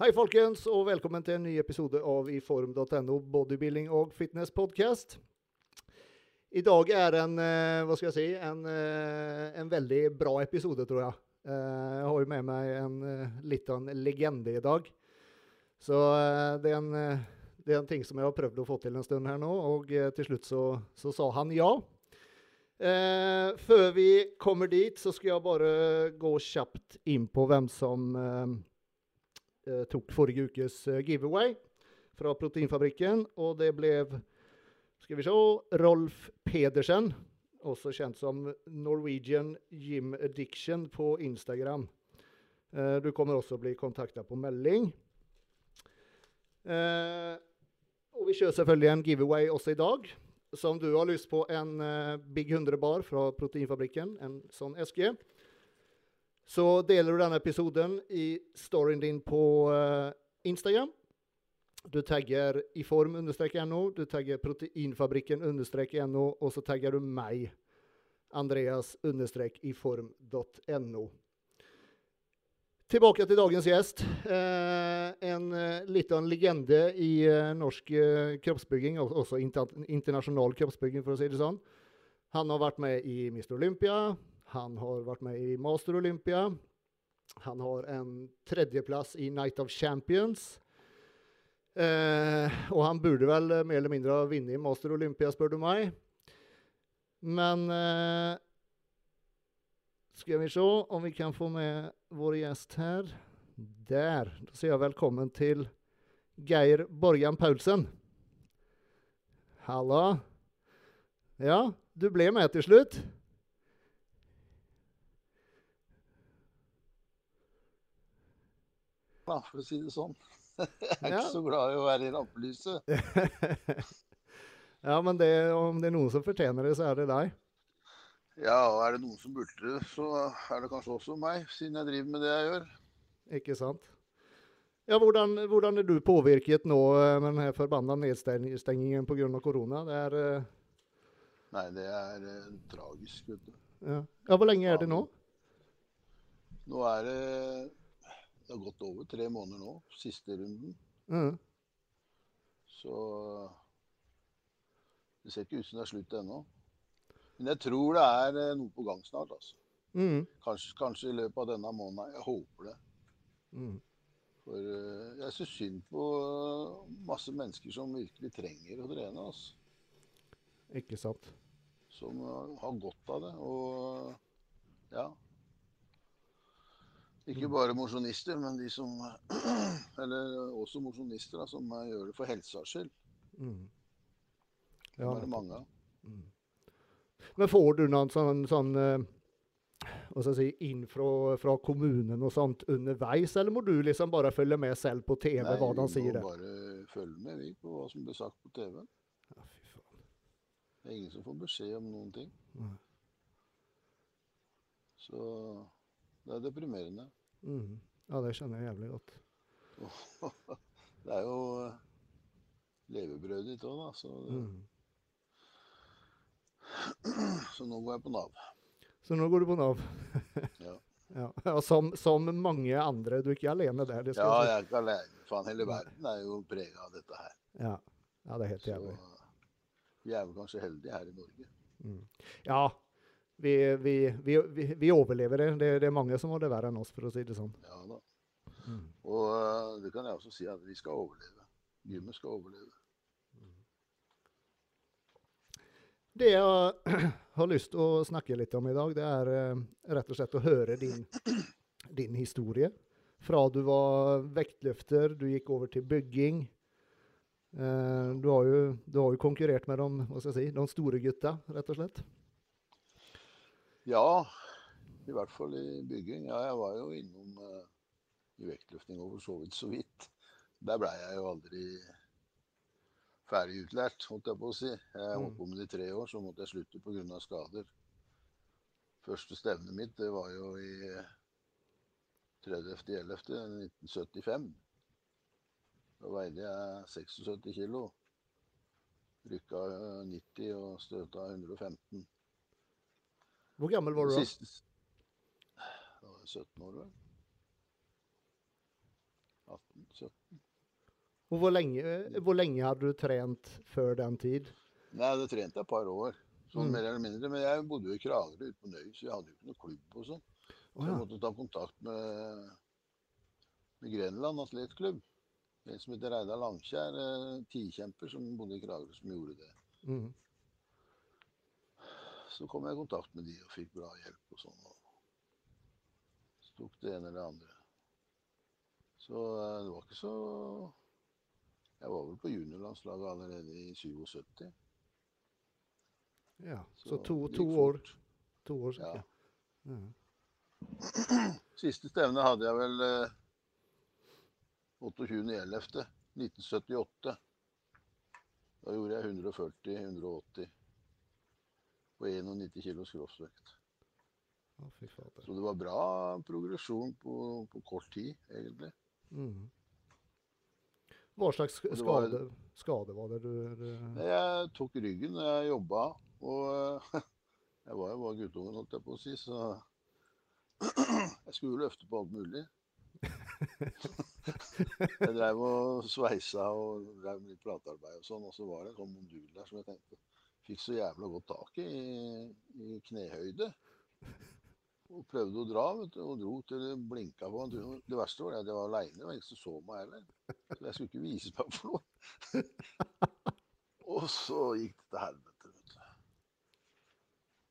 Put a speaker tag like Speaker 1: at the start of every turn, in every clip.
Speaker 1: Hei, folkens, og velkommen til en ny episode av iform.no bodybuilding og fitness podcast. I dag er en, eh, hva skal jeg si, en, eh, en veldig bra episode, tror jeg. Eh, Jeg har jo med meg en eh, liten legende i dag. Så det er, en, det er en ting som jeg har prøvd å få til en stund her nå, og til slutt så, så sa han ja. Før vi kommer dit, så skal jeg bare gå kjapt inn på hvem som tok forrige ukes eh, giveaway fra Proteinfabrikken. Og det ble skal vi se, Rolf Pedersen, også kjent som Norwegian Gym Addiction på Instagram. Eh, du kommer også bli kontakta på melding. Eh, og vi kjører selvfølgelig en giveaway også i dag. Så om du har lyst på en eh, Big 100 bar fra Proteinfabrikken, en sånn SG, så deler du denne episoden i storyen din på eh, Instagram. Du tagger iform-no, du tagger proteinfabrikken-no, og så tagger du meg, Andreas-iform.no. Tilbake til dagens gjest. Eh, en eh, liten legende i norsk kroppsbygging, og også inter internasjonal kroppsbygging, for å si det sånn. Han har vært med i Mr. Olympia, han har vært med i Master Olympia. Han har en tredjeplass i Night of Champions. Eh, og han burde vel mer eller mindre ha vunnet Master Olympia, spør du meg. Men eh, skal vi se om vi kan få med vår gjest her. Der. Da sier jeg velkommen til Geir Borgan Paulsen. Halla. Ja, du ble med til slutt?
Speaker 2: Da, for å si det sånn. Jeg er
Speaker 1: Ja.
Speaker 2: ikke så glad i å være i rampelyset.
Speaker 1: ja, men det, om det er noen som fortjener det, så er det deg.
Speaker 2: Ja, og er det noen som burde det, så er det kanskje også meg, siden jeg driver med det jeg gjør.
Speaker 1: Ikke sant? Ja, hvordan, hvordan er du påvirket nå eh, med den her forbanna nedstengingen pga. korona? Det er uh...
Speaker 2: Nei, det er uh, tragisk, vet du.
Speaker 1: ja. ja, hvor lenge er det nå?
Speaker 2: Nå er det Det har gått over tre måneder nå, siste runden.
Speaker 1: Mm.
Speaker 2: Så det ser ikke ut som det er slutt ennå. Men jeg tror det er eh, noe på gang snart, altså.
Speaker 1: Mm.
Speaker 2: Kanskje, kanskje i løpet av denne måneden. Jeg håper det.
Speaker 1: Mm.
Speaker 2: For eh, jeg syns synd på eh, masse mennesker som virkelig trenger å trene. Altså.
Speaker 1: Ikke sant?
Speaker 2: Som har godt av det. Og ja. Ikke bare mosjonister, men de som Eller også mosjonister som gjør det for helsas skyld. Det
Speaker 1: Ja,
Speaker 2: er det mange av.
Speaker 1: Men får du noen sånn, sånn eh, hva skal jeg si, inn fra, fra kommunen og sånt underveis, eller må du liksom bare følge med selv på TV
Speaker 2: Nei,
Speaker 1: hva de
Speaker 2: vi må bare følge med vi på hva som blir sagt på TV.
Speaker 1: Ja, fy faen.
Speaker 2: Det er ingen som får beskjed om noen ting.
Speaker 1: Mm.
Speaker 2: Så det er deprimerende.
Speaker 1: Mm. Ja, det skjønner jeg jævlig godt.
Speaker 2: Det er jo eh, levebrødet ditt òg, da. Så,
Speaker 1: mm.
Speaker 2: så nå går jeg på Nav.
Speaker 1: Så nå går du på Nav?
Speaker 2: Ja.
Speaker 1: ja. ja som, som mange andre. Du er ikke alene der. det skal
Speaker 2: Ja,
Speaker 1: jeg
Speaker 2: er ikke alene. Faen, hele verden er jo prega av dette her.
Speaker 1: Ja. ja, det er helt
Speaker 2: Så
Speaker 1: jævlig.
Speaker 2: vi er vel kanskje heldige her i Norge.
Speaker 1: Mm. Ja, vi, vi, vi, vi, overlever det. det. Det er mange som har det verre enn oss, for å si det sånn.
Speaker 2: Ja da.
Speaker 1: Mm.
Speaker 2: Og eh, det kan jeg også si at vi skal overleve. Gymmet skal overleve.
Speaker 1: Det jeg har lyst til å snakke litt om i dag, det er eh, rett og slett å høre din, din historie. Fra du var vektløfter, du gikk over til bygging. Eh, du, har jo, du har jo konkurrert med de, si, de store gutta, rett og slett.
Speaker 2: Ja, i hvert fall i bygging. Ja, jeg var jo innom uh, i vektløfting og for så vidt så vidt. Der blei jeg jo aldri ferdig utlært, holdt jeg på å si. Jeg holdt på med det i tre år, så måtte jeg slutte pga. skader. Første stevnet mitt det var jo i 30.11.1975. Da veide jeg 76 kilo. Rykka eh, 90 og støta 115.
Speaker 1: Hvor gammel var du da?
Speaker 2: Siste Da var jeg 17 år, vel. 18. 17.
Speaker 1: Och hvor lenge, hvor lenge hadde du trent før den tid?
Speaker 2: Nei, jeg hadde trent et par år, sånn
Speaker 1: Mm.
Speaker 2: mer eller mindre. Men jeg bodde jo i Kragerø ute på Nøy, så jeg hadde jo ikke noe klubb og sånn. Så jeg måtte ta kontakt med, med Grenland atletklubb. En som heter Reidar Langkjær, eh, tikjemper som bodde i Kragerø, som gjorde det.
Speaker 1: Mm.
Speaker 2: Så kom jeg i kontakt med de og fikk bra hjelp og sånn. Og så tok det ene eller det andre. Så eh, det var ikke så Jeg var vel på juniorlandslaget allerede i 77.
Speaker 1: ja. Så,
Speaker 2: Så
Speaker 1: to, to år, to år
Speaker 2: Ja.
Speaker 1: siden. Ja.
Speaker 2: Siste stevne hadde jeg vel eh, 28.11.1978. Da gjorde jeg 140-180 på 91 kilos kroppsvekt.
Speaker 1: Å, fy fader.
Speaker 2: Så det var bra progresjon på, på kort tid, egentlig.
Speaker 1: Mm. Hva slags
Speaker 2: skade var-
Speaker 1: skade, var det du, du
Speaker 2: Jeg tok ryggen da jeg jobba, og jeg var jo bare guttungen, holdt jeg på å si, så jeg skulle jo løfte på alt mulig. Jeg drev og sveisa og drev med litt platearbeid og sånn, og så var det en sånn modul der som jeg tenkte fikk så jævla godt tak i, i knehøyde. Og prøvde å dra, vet du, og dro til det blinka på. Det verste var at jeg var aleine, det var ingen som så meg heller. Så jeg skulle ikke vise meg for noe. Og så gikk det til helvete, vet du.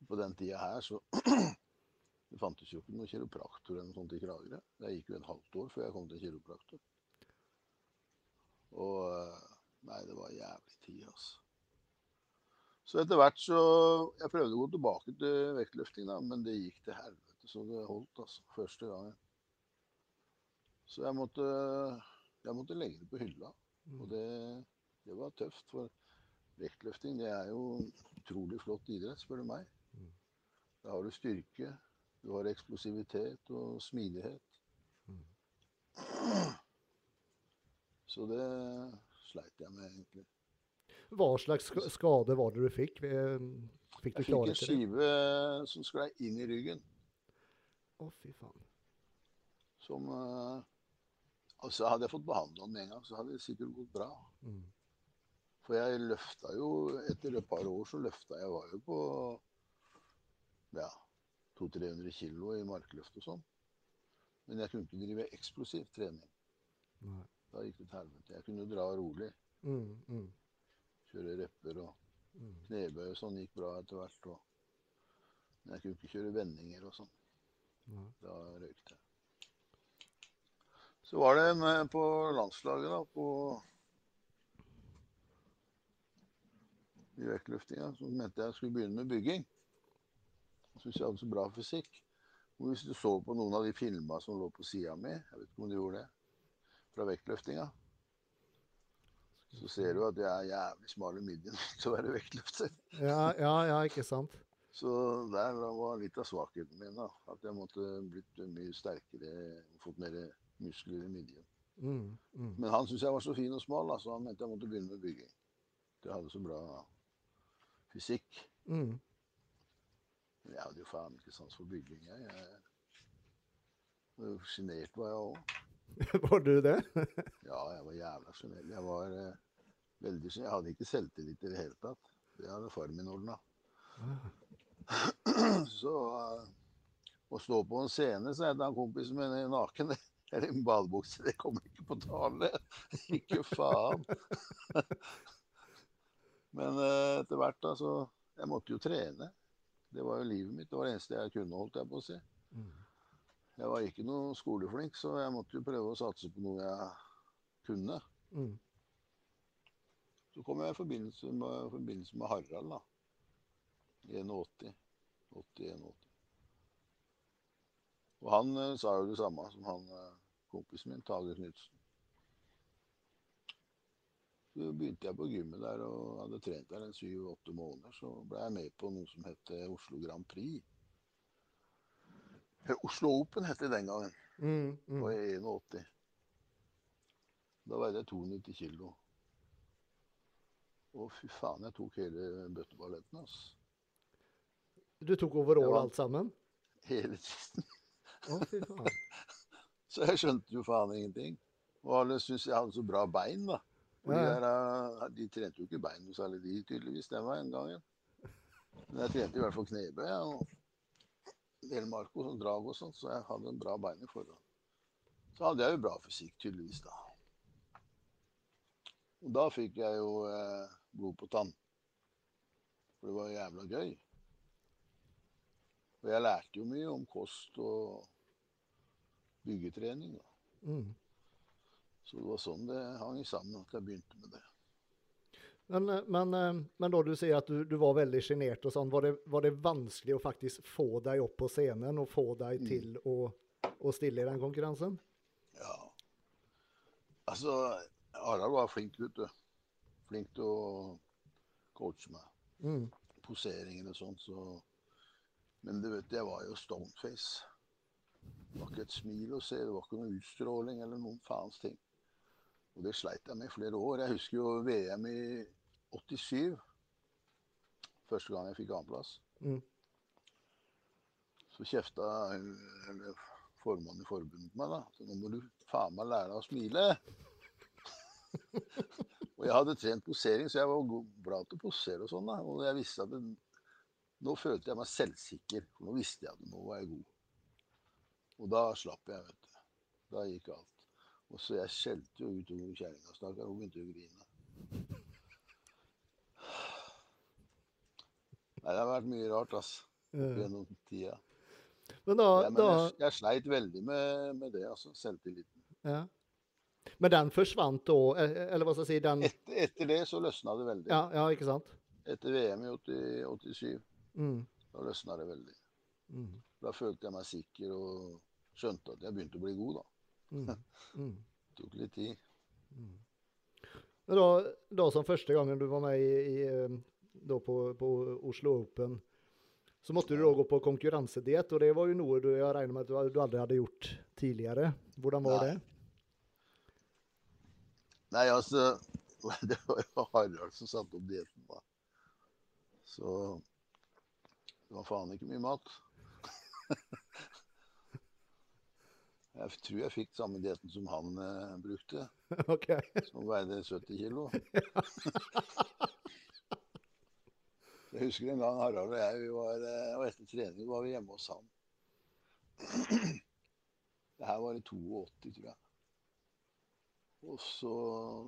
Speaker 2: På den tida her så Det fantes jo ikke noen kiropraktor eller noe sånt i Kragerø. Det gikk jo en halvt år før jeg kom til kiropraktor. Og eh, Nei, det var jævlig tid, altså. Så etter hvert så Jeg prøvde å gå tilbake til vektløfting, da, men det gikk til helvete så det holdt, altså. Første gangen. Så jeg måtte, jeg måtte legge det på hylla. Og det, det var tøft, for vektløfting det er jo utrolig flott idrett, spør du meg.
Speaker 1: Mm.
Speaker 2: Da har du styrke, du har eksplosivitet og smidighet.
Speaker 1: Mm.
Speaker 2: Så det sleit jeg med, egentlig.
Speaker 1: Hva slags skade var det du fikk? Eh, Fikk du
Speaker 2: Jeg fikk en skive som sklei inn i ryggen,
Speaker 1: Å, fy faen.
Speaker 2: som eh, Altså, hadde jeg fått behandla den med en gang, så hadde det sikkert gått bra.
Speaker 1: Mm.
Speaker 2: For jeg løfta jo Etter et par år så løfta jeg var jo på ja, 200-300 kilo i markløft og sånn. Men jeg kunne ikke drive eksplosiv trening.
Speaker 1: Nei.
Speaker 2: Da gikk det til helvete. Jeg kunne dra rolig.
Speaker 1: Mm, mm,
Speaker 2: Kjøre repper og
Speaker 1: mm.
Speaker 2: knebøy og sånn gikk bra etter hvert. Og... Men jeg kunne ikke kjøre vendinger og sånn. Da røykte jeg. Så var det en eh, på landslaget, da, på i vektløftinga, som mente jeg skulle begynne med bygging. Jeg syntes jeg hadde så bra fysikk. Og hvis du så på noen av de filma som lå på sida mi, jeg vet ikke om du gjorde det, fra vektløftinga, så ser du at jeg er jævlig smal i midjen til å være vektløfter.
Speaker 1: Ja, ja, ja, ikke sant?
Speaker 2: Så der var litt av svakheten min. da, At jeg måtte blitt mye sterkere og fått mer muskler i midjen.
Speaker 1: Mm, mm.
Speaker 2: Men han syntes jeg var så fin og smal, da, så han mente jeg måtte begynne med bygging. Jeg hadde så bra fysikk.
Speaker 1: Mm.
Speaker 2: Men jeg hadde jo faen ikke sans for bygging, jeg. jeg Sjenert var jeg òg.
Speaker 1: Var du det?
Speaker 2: Ja, jeg var jævla sjenert. Jeg var eh, veldig sjenert. Jeg hadde ikke selvtillit i det hele tatt. Det hadde far min ordna. Så eh, å stå på en scene, sa jeg til han kompisen min, naken eller i en badebukse, det kommer ikke på tale. ikke faen. Men eh, etter hvert, da, så Jeg måtte jo trene. Det var jo livet mitt. Det var det eneste jeg kunne, holdt jeg på å si.
Speaker 1: Mm.
Speaker 2: Jeg var ikke noe skoleflink, så jeg måtte jo prøve å satse på noe jeg kunne.
Speaker 1: Mm.
Speaker 2: Så kom jeg i forbindelse med, forbindelse med Harald, da. I 81. 80-81. Og han eh, sa jo det samme som han eh, kompisen min, Tage Knutsen. Så begynte jeg på gymmet der og hadde trent der en syv-åtte måneder. Så ble jeg med på noe som het Oslo Grand Prix. Oslo Open het det den gangen.
Speaker 1: Mm, mm.
Speaker 2: i 81. Da veide jeg 92 kilo. Å, fy faen, jeg tok hele bøtteballetten, altså.
Speaker 1: Du tok overall
Speaker 2: Det
Speaker 1: alt sammen?
Speaker 2: Hele tiden.
Speaker 1: Å, fy faen.
Speaker 2: Så jeg skjønte jo faen ingenting. Og alle syntes jeg hadde så bra bein, da. For
Speaker 1: Ja,
Speaker 2: de, der, eh, de trente jo ikke bein noe særlig, de tydeligvis, den veien gangen. Men jeg trente i hvert fall knebøy ja, og Del Marco og drag og sånt, så jeg hadde en bra bein i forhånd. Så hadde jeg jo bra fysikk, tydeligvis, da. Og da fikk jeg jo eh, blod på tann. For det var jævla gøy. Og jeg lærte jo mye om kost og byggetrening. Da.
Speaker 1: Mm.
Speaker 2: Så det var sånn det hang sammen at jeg begynte med det.
Speaker 1: Men, eh, men, eh, men da du sier at du, du var veldig sjenert og sånn, var det, var det vanskelig å faktisk få deg opp på scenen og få deg
Speaker 2: Mm.
Speaker 1: til å, å stille i den konkurransen?
Speaker 2: Ja. Altså, Harald var flink, vet du. Flink til å coache meg.
Speaker 1: Mm.
Speaker 2: Poseringer og sånt, så Men du vet, jeg var jo stoneface. Det var ikke et smil å se, det var ikke noe utstråling eller noen faens ting. Og det sleit jeg med i flere år. Jeg husker jo VM i 87. Første gang jeg fikk annenplass.
Speaker 1: Mm.
Speaker 2: Så kjefta formannen i forbundet meg, da. Så nå må du faen meg lære deg å smile. og jeg hadde trent posering, så jeg var god- bra til å posere og sånn. da. Og jeg visste at det, nå følte jeg meg selvsikker, for nå visste jeg at nå var jeg god. Og da slapp jeg, vet du. Da gikk alt. Og så jeg skjelte jo ut kjerringa, stakkar. Hun begynte å grine. Nei, det har vært mye rart,
Speaker 1: altså.
Speaker 2: Gjennom tida.
Speaker 1: Men da,
Speaker 2: Ja, men
Speaker 1: da
Speaker 2: jeg, jeg sleit veldig med, med det, altså. Selvtilliten.
Speaker 1: ja. Men den forsvant da, eh, eller hva skal jeg si, den
Speaker 2: Etter, etter det så løsna det veldig.
Speaker 1: Ja, ja ikke sant?
Speaker 2: Etter VM i 80, 87,
Speaker 1: Mm.
Speaker 2: da løsna det veldig.
Speaker 1: Mm.
Speaker 2: Da følte jeg meg sikker og skjønte at jeg begynte å bli god, da.
Speaker 1: Mm. Mm.
Speaker 2: Det tok litt tid.
Speaker 1: Men da, da som første gangen du var med i, i eh, da på, på Oslo Open, så måtte du da gå på konkurransediett, og det var jo noe du, jeg regner med at du, aldri hadde gjort tidligere. Hvordan var
Speaker 2: Nei.
Speaker 1: det?
Speaker 2: Nei, altså Det var jo Harald som satte opp dietten, da. Så det var faen ikke mye mat. Jeg tror jeg fikk samme dietten som han eh, brukte,
Speaker 1: Okay.
Speaker 2: som veide 70 kilo. Jeg husker en gang Harald og jeg var, eh, og etter trening var vi hjemme hos han. Det her var i 82, tror jeg. Og så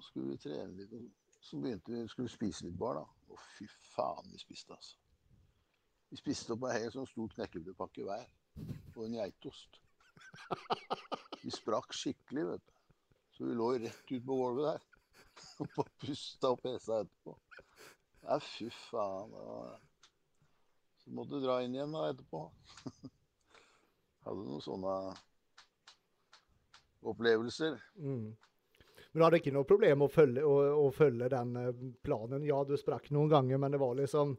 Speaker 2: skulle vi trene litt. og Så begynte vi, skulle spise litt bar, da. Å, fy faen, vi spiste, altså. Vi spiste opp en helt sånn stor knekkebrødpakke hver. Og en geitost. Vi sprakk skikkelig, vet du. Så vi lå rett ut på gulvet der. Og bare pusta og hesa etterpå. Nei, fy faen. Så måtte du dra inn igjen da etterpå. Hadde noen sånne opplevelser.
Speaker 1: Mm. Men du hadde ikke noe problem å følge, å, å følge den eh, planen? Ja, du sprakk noen ganger, men det var liksom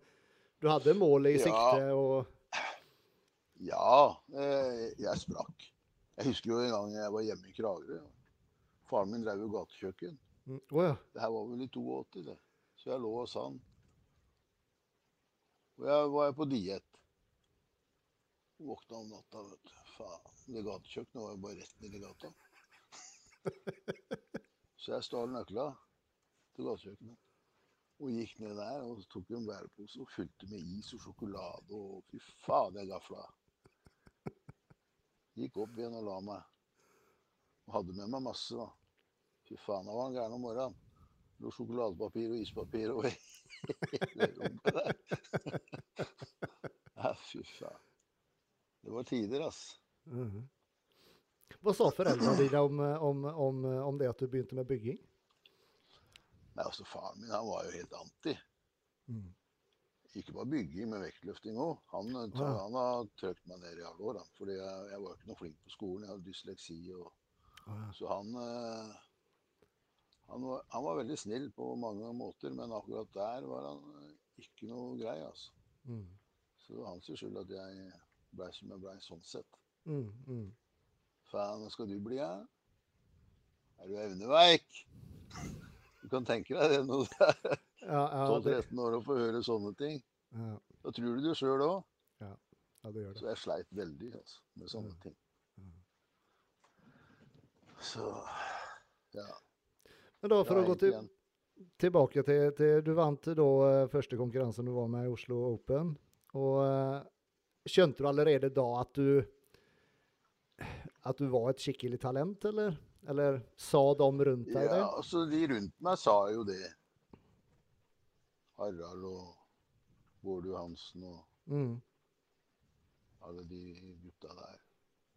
Speaker 1: Du hadde målet i
Speaker 2: Ja.
Speaker 1: sikte, og
Speaker 2: Ja, eh, jeg sprakk. Jeg husker jo en gang jeg var hjemme i Kragerø. Faren min drev jo gatekjøkken.
Speaker 1: Mm. Oh, ja.
Speaker 2: Det her var vel i 82, det. Så jeg lå og han. Og jeg var på diett. Våkna om natta, vet du. Faen. Det gatekjøkkenet var jo bare rett nedi gata. Så jeg stjal nøkla til gatekjøkkenet. Og gikk ned der og tok en bærepose og fylte med is og sjokolade. Og fy faen, jeg gafla. Gikk opp igjen og la meg. Og hadde med meg masse, da. Fy faen, da var han gæren om morgenen. Lå sjokoladepapir og ispapir over hele rommet der. Ja, fy faen. Det var tider, ass.
Speaker 1: -hmm. Hva sa foreldrene dine om, om, om, om det at du begynte med bygging?
Speaker 2: Nei, altså Faren min han var jo helt anti.
Speaker 1: Mm.
Speaker 2: Ikke bare bygging, men vektløfting òg. Han,
Speaker 1: Ja.
Speaker 2: han har trøkt meg ned i alle år. han. Fordi jeg, jeg var ikke noe flink på skolen. Jeg hadde dysleksi. Og,
Speaker 1: ja.
Speaker 2: så han, eh, han, var, han var veldig snill på mange måter, men akkurat der var han eh, ikke noe grei. altså.
Speaker 1: Mm.
Speaker 2: Så det var hans skyld at jeg blei som jeg blei sånn sett.
Speaker 1: Mm. Mm.
Speaker 2: Faen, skal du bli, her? Er du evneveik? Du kan tenke deg det når du er
Speaker 1: Ja, ja, det,
Speaker 2: 12-13 år og får høre sånne ting.
Speaker 1: ja,
Speaker 2: Da tror du det sjøl òg.
Speaker 1: ja, det gjør det.
Speaker 2: Så jeg sleit veldig altså, med sånne
Speaker 1: Ja.
Speaker 2: ting. Så Ja.
Speaker 1: Men da for
Speaker 2: Ja,
Speaker 1: å gå til, tilbake til, til Du vant da eh, første konkurransen du var med i Oslo Open. Og eh, skjønte du allerede da at du at du var et skikkelig talent, eller? Eller sa de rundt deg det?
Speaker 2: Ja, altså de rundt meg sa jo det. Harald og Bård Johansen og
Speaker 1: Mm.
Speaker 2: alle de gutta der.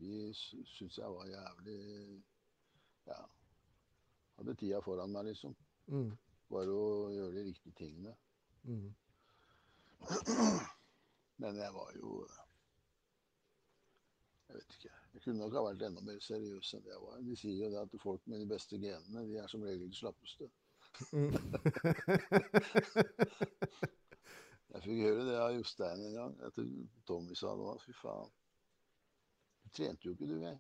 Speaker 2: De sy- syntes jeg var jævlig Ja. Hadde tida foran meg, liksom.
Speaker 1: Mm.
Speaker 2: Bare å gjøre de riktige tingene.
Speaker 1: Mm.
Speaker 2: Men jeg var jo Jeg vet ikke. Jeg kunne nok ha vært enda mer seriøs enn jeg var. De sier jo det at folk med de beste genene, de er som regel de slappeste.
Speaker 1: Mm.
Speaker 2: Jeg fikk høre det av Jostein en gang. Etter Tommy sa det var fy faen. Du trente jo ikke, du, jeg.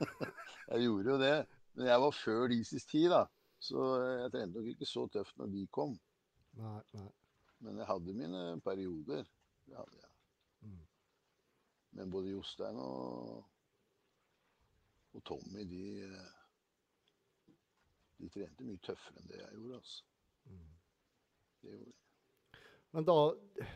Speaker 2: jeg gjorde jo det. Men jeg var før deres tid, da. Så jeg trente nok ikke så tøft når de kom.
Speaker 1: Nei, nei.
Speaker 2: Men jeg hadde mine perioder. Det hadde jeg.
Speaker 1: Mm.
Speaker 2: Men både Jostein og, og Tommy, de, eh, de trente mye tøffere enn det jeg gjorde. altså.
Speaker 1: Mm.
Speaker 2: Det gjorde de.
Speaker 1: Men da,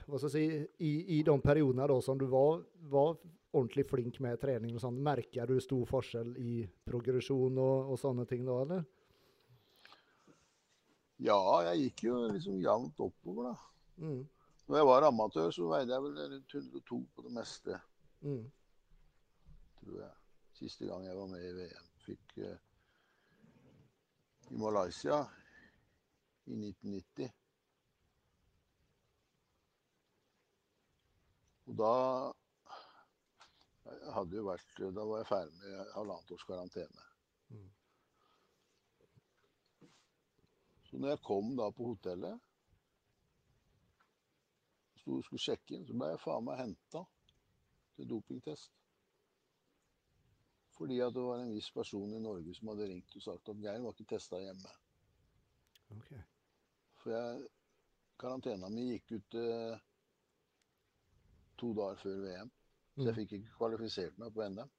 Speaker 1: hva skal jeg si, i, i de periodene da som du var, var ordentlig flink med trening og sånn, merker du stor forskjell i progresjon og, og sånne ting da, eller?
Speaker 2: Ja, jeg gikk jo liksom jevnt oppover, da.
Speaker 1: Mm.
Speaker 2: Når jeg var amatør, så veide jeg vel rundt 102 på det meste,
Speaker 1: Mm.
Speaker 2: tror jeg. Siste gang jeg var med i VM. Fikk uh, i Malaysia i 1990. Og da hadde jo vært, Da var jeg ferdig med halvannet års karantene.
Speaker 1: Mm.
Speaker 2: Så når jeg kom da på hotellet sto, skulle sjekke inn, så ble jeg faen meg henta til dopingtest. Fordi at det var en viss person i Norge som hadde ringt og sagt at Geir var ikke testa hjemme.
Speaker 1: Okay.
Speaker 2: For jeg, karantena mi gikk ut eh, to dager før VM. Så jeg
Speaker 1: Mm.
Speaker 2: fikk ikke kvalifisert meg på NM.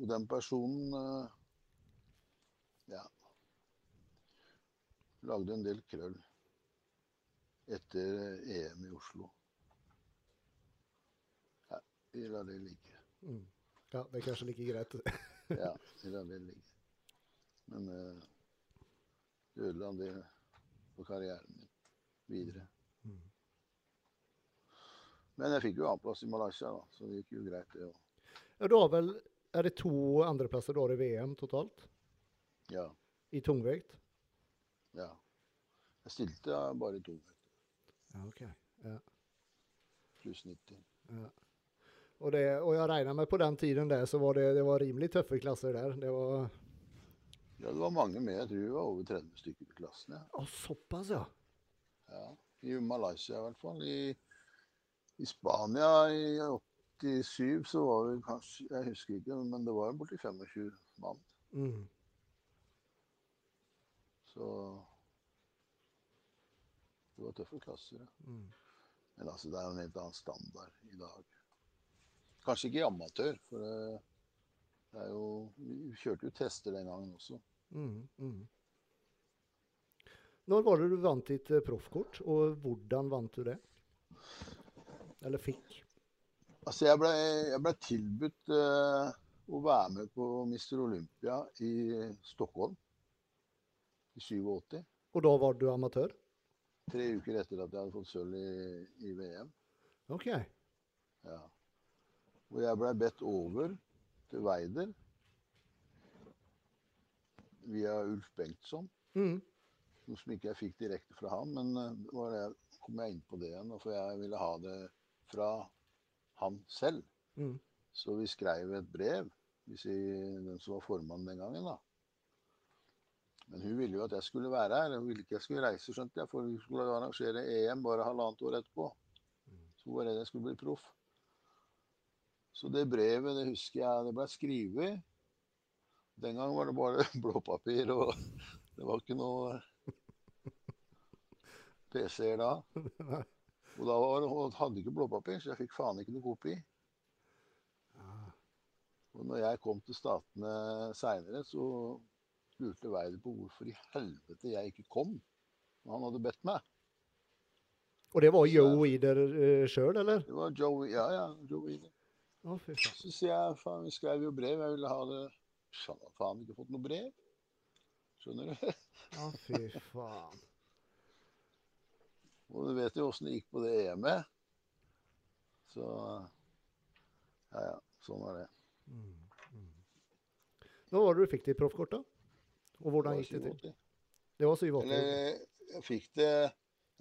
Speaker 2: Og den personen eh, ja, lagde en del krøll etter EM i Oslo. Ja, vi lar det ligge.
Speaker 1: Mm. Ja, det er kanskje like greit.
Speaker 2: Ja, vi lar det ligge. Men uh, det ødela del for karrieren min videre. Men jeg fikk jo annenplass i Malaysia, da, så det gikk jo greit, det òg.
Speaker 1: Ja, du har vel, er det to andreplasser du har i VM totalt?
Speaker 2: Ja,
Speaker 1: I tungvekt?
Speaker 2: ja. Jeg stilte bare i tungvekt.
Speaker 1: Ja, ok. Ja.
Speaker 2: pluss 90.
Speaker 1: Ja. Og, det, og jeg regner med på den tiden der så var det, det var rimelig tøffe klasser der. Det var
Speaker 2: Ja, det var mange med. Jeg tror vi var over 30 stykker i klassen. Ja.
Speaker 1: Å, såpass, ja.
Speaker 2: Ja. I Malaysia i hvert fall. I, I Spania i 87 så var vi kanskje Jeg husker ikke, men det var jo borti 25 mann.
Speaker 1: Mm.
Speaker 2: Så det var tøffe klasser.
Speaker 1: Mm.
Speaker 2: Men altså, det er jo en helt annen standard i dag. Kanskje ikke i amatør, for det, det er jo Vi kjørte jo tester den gangen også.
Speaker 1: Mm. Mm. Når var det du vant ditt eh, proffkort, og hvordan vant du det? Eller fikk?
Speaker 2: Altså, jeg ble, ble tilbudt uh, å være med på Mister Olympia i Stockholm i 87.
Speaker 1: Og da var du amatør?
Speaker 2: Tre uker etter at jeg hadde fått sølv i, i VM.
Speaker 1: OK.
Speaker 2: Ja. Og jeg ble bedt over til Weider via Ulf Bengtsson.
Speaker 1: Mm.
Speaker 2: Noe som ikke jeg fikk direkte fra han, men uh, var det, kom jeg inn på det igjen. For jeg ville ha det fra han selv.
Speaker 1: Mm.
Speaker 2: Så vi skrev et brev, hvis vi, den som var formann den gangen, da. Men hun ville jo at jeg skulle være her. Hun ville ikke jeg skulle reise, skjønte jeg, for hun skulle arrangere EM bare halvannet år etterpå. Så hun var redd jeg skulle bli proff. Så det brevet, det husker jeg, det ble skrevet. Den gang var det bare blåpapir, og det var ikke noe PC-er da. Og da var, og hadde ikke blåpapir, så jeg fikk faen ikke noe kopi.
Speaker 1: Ah.
Speaker 2: Og når jeg kom til Statene seinere, så lurte Weider på hvorfor i helvete jeg ikke kom når han hadde bedt meg.
Speaker 1: Og det var Joe Weeder uh, sjøl, eller?
Speaker 2: Det var Joe, ja, ja, Joe Weider.
Speaker 1: Oh.
Speaker 2: Så sier jeg faen, vi skrev jo brev, jeg ville ha det faen ikke fått noe brev. Skjønner du?
Speaker 1: Å, fy faen.
Speaker 2: Og du vet jo åssen det gikk på det EM-et. Så ja, ja. Sånn er det.
Speaker 1: Når var det du fikk de proffkorta? Og hvordan gikk det til? Det var 87.
Speaker 2: Eller jeg fikk det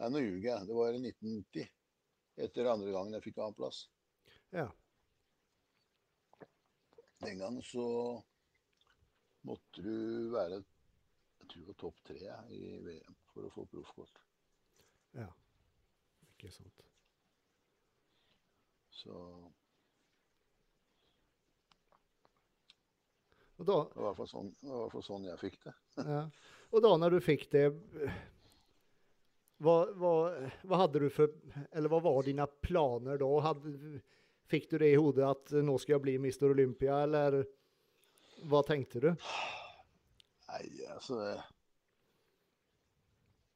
Speaker 2: Nei, nå ljuger jeg. Det var i 1990. Etter andre gangen jeg fikk annenplass.
Speaker 1: Ja.
Speaker 2: Den gangen så måtte du være jeg tror det var topp tre i VM for å få proffkort.
Speaker 1: ja. Ikke sant.
Speaker 2: Så
Speaker 1: da,
Speaker 2: det var i hvert fall sånn, det var i hvert fall sånn jeg fikk det.
Speaker 1: ja. og da når du fikk det hva, hva, hva hadde du for Eller hva var dine planer da? Hadde, fikk du det i hodet at nå skal jeg bli Mr. Olympia, eller hva tenkte du?
Speaker 2: Nei, altså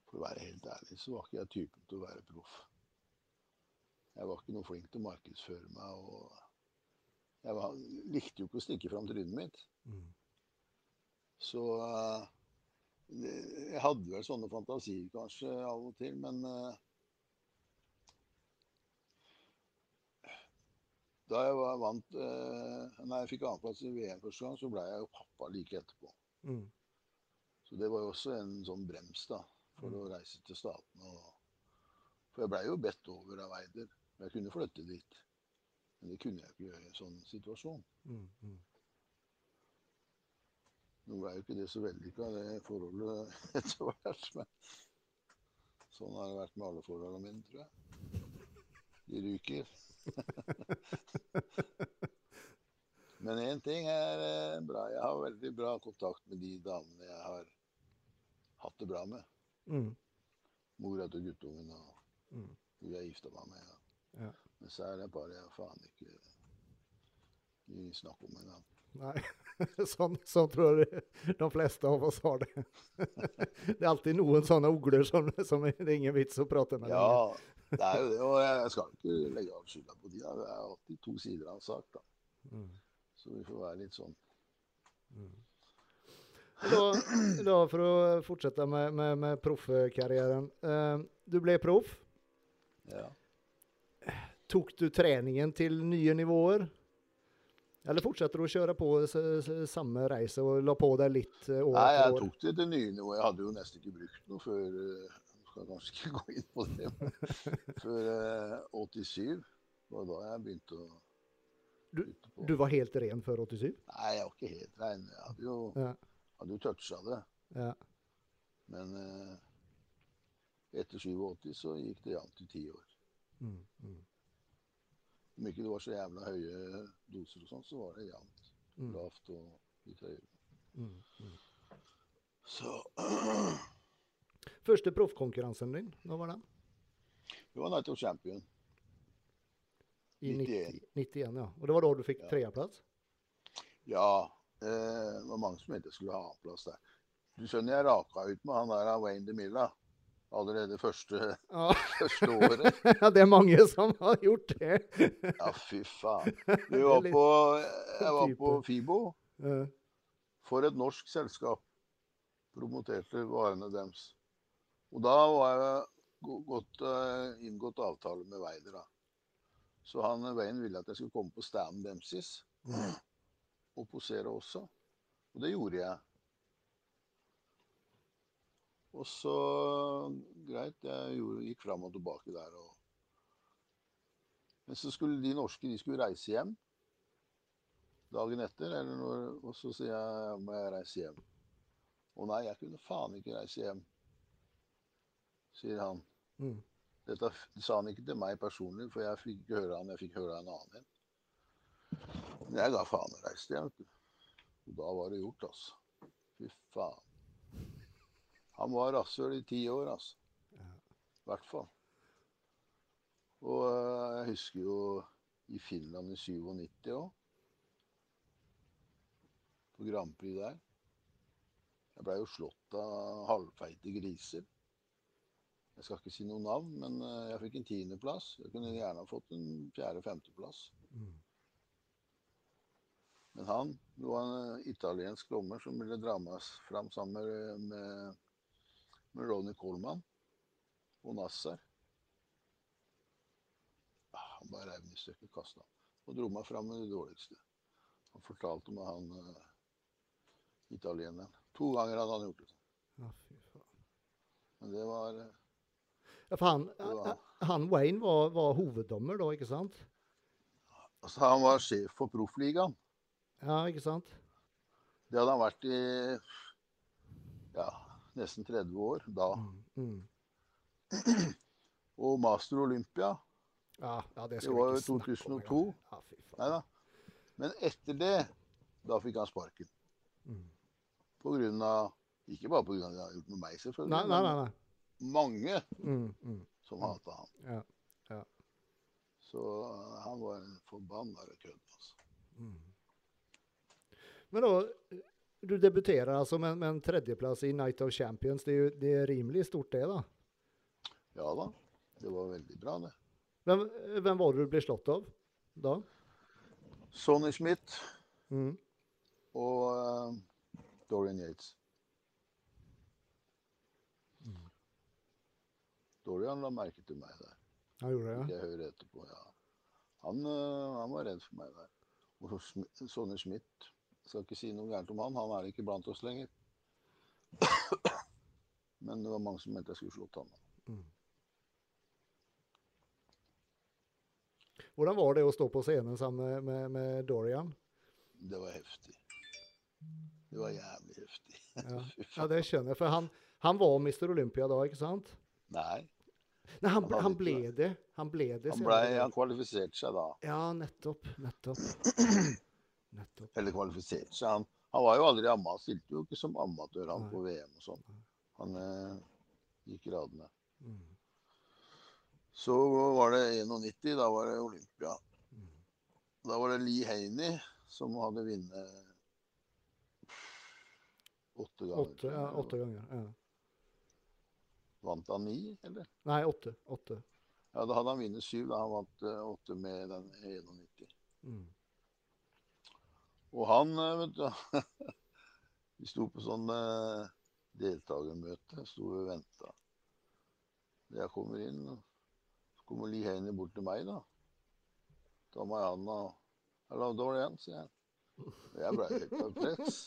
Speaker 2: For å være helt ærlig så var ikke jeg typen til å være proff. Jeg var ikke noe flink til å markedsføre meg. og Jeg var, likte jo ikke å stikke fram trynet mitt.
Speaker 1: Mm.
Speaker 2: Så eh, det- jeg hadde vel sånne fantasier kanskje av og til, men uh, Da jeg var vant uh, Når jeg fikk annenplass i VM første gang, så ble jeg jo pappa like etterpå.
Speaker 1: Mm.
Speaker 2: Så det var jo også en sånn brems da, for å reise til Statene. Og... For jeg blei jo bedt over av Weider. Jeg kunne flytte dit. Men det kunne jeg ikke gjøre i en sånn situasjon.
Speaker 1: Mm. Mm.
Speaker 2: Nå ble jo ikke det så vellykka, det forholdet etter hvert. Men sånn har det vært med alle forholdene mine, tror jeg. De ryker. Men én ting er eh, bra. Jeg har veldig bra kontakt med de damene jeg har hatt det bra med.
Speaker 1: Mm.
Speaker 2: Mora til guttungen og
Speaker 1: Mm.
Speaker 2: hun jeg gifta meg med. Ja.
Speaker 1: Ja.
Speaker 2: Men så er det bare faen ikke Ingen snakk om engang.
Speaker 1: Nei, sånn, sånn tror jeg de fleste av oss har det. Det er alltid noen sånne ugler som, som det er ingen vits å prate med.
Speaker 2: Ja, det er jo det. Og jeg skal ikke legge av skylda på de. Det er alltid to sider av en sak. da.
Speaker 1: Mm.
Speaker 2: Så vi får være litt sånn
Speaker 1: Da, da for å fortsette med, med, med proffkarrieren. Eh, du ble proff.
Speaker 2: Ja.
Speaker 1: Tok du treningen til nye nivåer? Eller fortsetter du å kjøre på samme reise og la på deg litt eh, år
Speaker 2: Nei, jeg
Speaker 1: år?
Speaker 2: tok det til nye nivåer. Jeg hadde jo nesten ikke brukt noe før eh, Skal kanskje ikke gå inn på det, men før eh, 87. Det var da jeg begynte å
Speaker 1: Du, du var helt ren før 87?
Speaker 2: Nei, jeg var ikke helt ren. Jeg hadde jo,
Speaker 1: Ja.
Speaker 2: hadde jo toucha det.
Speaker 1: ja.
Speaker 2: Men eh, etter 87 så gikk det jevnt i ti år.
Speaker 1: Mm, mm,
Speaker 2: Om ikke det var så jævla høye doser og sånn, så var det jevnt.
Speaker 1: mm,
Speaker 2: Lavt og litt høyere.
Speaker 1: mm, mm.
Speaker 2: Så
Speaker 1: Første proffkonkurransen din, når var den?
Speaker 2: det var Night of Champion.
Speaker 1: I
Speaker 2: 91.
Speaker 1: 91, ja. Og det var da du fikk
Speaker 2: Ja.
Speaker 1: tredjeplass?
Speaker 2: Ja, eh, det var mange som mente jeg skulle ha annenplass der. Du skjønner, jeg raka ut med han der Wayne DeMilla allerede første,
Speaker 1: Ja.
Speaker 2: første året.
Speaker 1: det er mange som har gjort det.
Speaker 2: Ja, fy faen. Vi var på, jeg var på Fibo for et norsk selskap. Promoterte varene deres. Og da var jeg godt, eh, inngått avtale med Weider. da. Så han Wayne ville at jeg skulle komme på stand Dempseys
Speaker 1: Mm.
Speaker 2: og posere også. Og det gjorde jeg. Og så Greit, jeg gjorde, gikk fram og tilbake der. Og... Men så skulle de norske de skulle reise hjem dagen etter. Eller når, og så sier jeg må jeg reise hjem. Å nei, jeg kunne faen ikke reise hjem, sier han.
Speaker 1: Mm.
Speaker 2: Dette sa han ikke til meg personlig, for jeg fikk ikke høre han, jeg fikk høre en annen en. Men jeg ga faen og reiste hjem. Og da var det gjort, altså. Fy faen. Han var rasshøl i ti år, altså.
Speaker 1: Ja.
Speaker 2: I hvert fall. Og eh, jeg husker jo i Finland i 97 òg. på Grand Prix der. Jeg blei jo slått av halvfeite griser. Jeg skal ikke si noe navn, men eh, jeg fikk en tiendeplass. Jeg kunne gjerne ha fått en fjerde-femteplass.
Speaker 1: Mm.
Speaker 2: Men han det var en eh, italiensk dommer som ville dra meg fram sammen med, med, Ronny Coleman og Nasser. Ah, Han bare reiv den i stykker, kasta den. Og dro meg fram med det dårligste. Han fortalte meg han uh, italieneren. To ganger hadde han gjort det.
Speaker 1: Ja, fy faen.
Speaker 2: Men det var uh,
Speaker 1: Ja, for han,
Speaker 2: var-
Speaker 1: han Wayne var, var hoveddommer da, ikke sant?
Speaker 2: Altså, han var sjef for proffligaen.
Speaker 1: Ja, ikke sant?
Speaker 2: Det hadde han vært i ja, nesten 30 år da.
Speaker 1: Mm. Mm.
Speaker 2: Og Master Olympia
Speaker 1: Ja, ja, det
Speaker 2: Det var jo
Speaker 1: ikke snakke om
Speaker 2: 2002.
Speaker 1: Ja.
Speaker 2: Nei da. Men etter det, da fikk han sparken.
Speaker 1: Mm.
Speaker 2: På grunn av Ikke bare av det han har gjort med meg, selvfølgelig,
Speaker 1: Nei, nei, nei.
Speaker 2: mange
Speaker 1: Mm, mm.
Speaker 2: som hata han.
Speaker 1: Ja.
Speaker 2: Så uh, han var en forbanna kødd. Altså.
Speaker 1: Mm. Men da, du debuterer altså med, med en tredjeplass i Night of Champions. Det er jo det er rimelig stort, det, da.
Speaker 2: Ja da. Det var veldig bra, det.
Speaker 1: Hvem, hvem var det du ble slått av da?
Speaker 2: Sonny Smith
Speaker 1: Mm.
Speaker 2: og uh, Dorian Yates. Dorian la merke til meg der.
Speaker 1: Han gjorde det, ja.
Speaker 2: jeg hører etterpå, ja. Han, uh, han var redd for meg der. Og Sonny Smith Skal ikke si noe gærent om han, han er ikke blant oss lenger. Men det var mange som mente jeg skulle slått han.
Speaker 1: Mm. Hvordan var det å stå på scenen sammen med, med, med Dorian?
Speaker 2: Det var heftig. Det var jævlig heftig.
Speaker 1: Ja, ja det skjønner jeg. For han, han var Mr. Olympia da, ikke sant?
Speaker 2: Nei,
Speaker 1: Nei, han,
Speaker 2: Han
Speaker 1: han ble det. Han ble det.
Speaker 2: han, ble, han kvalifiserte seg da.
Speaker 1: Ja, nettopp. Nettopp. Nettopp.
Speaker 2: Eller kvalifiserte seg. Han, han var jo aldri amma. Stilte jo ikke som amatør han
Speaker 1: Nei.
Speaker 2: på VM og sånn. Han eh, gikk radene.
Speaker 1: Mm.
Speaker 2: Så var det 91, da var det Olympia.
Speaker 1: Mm.
Speaker 2: Da var det Lee Haney som hadde vunnet åtte ganger.
Speaker 1: Åtte, ja, åtte ganger. Ja.
Speaker 2: Vant han ni, eller?
Speaker 1: Nei, åtte. Åtte.
Speaker 2: Ja, da hadde han vunnet syv. Da han vant eh, åtte med den 91.
Speaker 1: Mm.
Speaker 2: Og han, eh, vet du Vi sto på sånn eh, deltakermøte. Sto og venta. Jeg kommer inn, så kommer Haney bort til meg, da. Ta meg i handa og Hello, Dorian, sier. Og Jeg ble helt perpleks.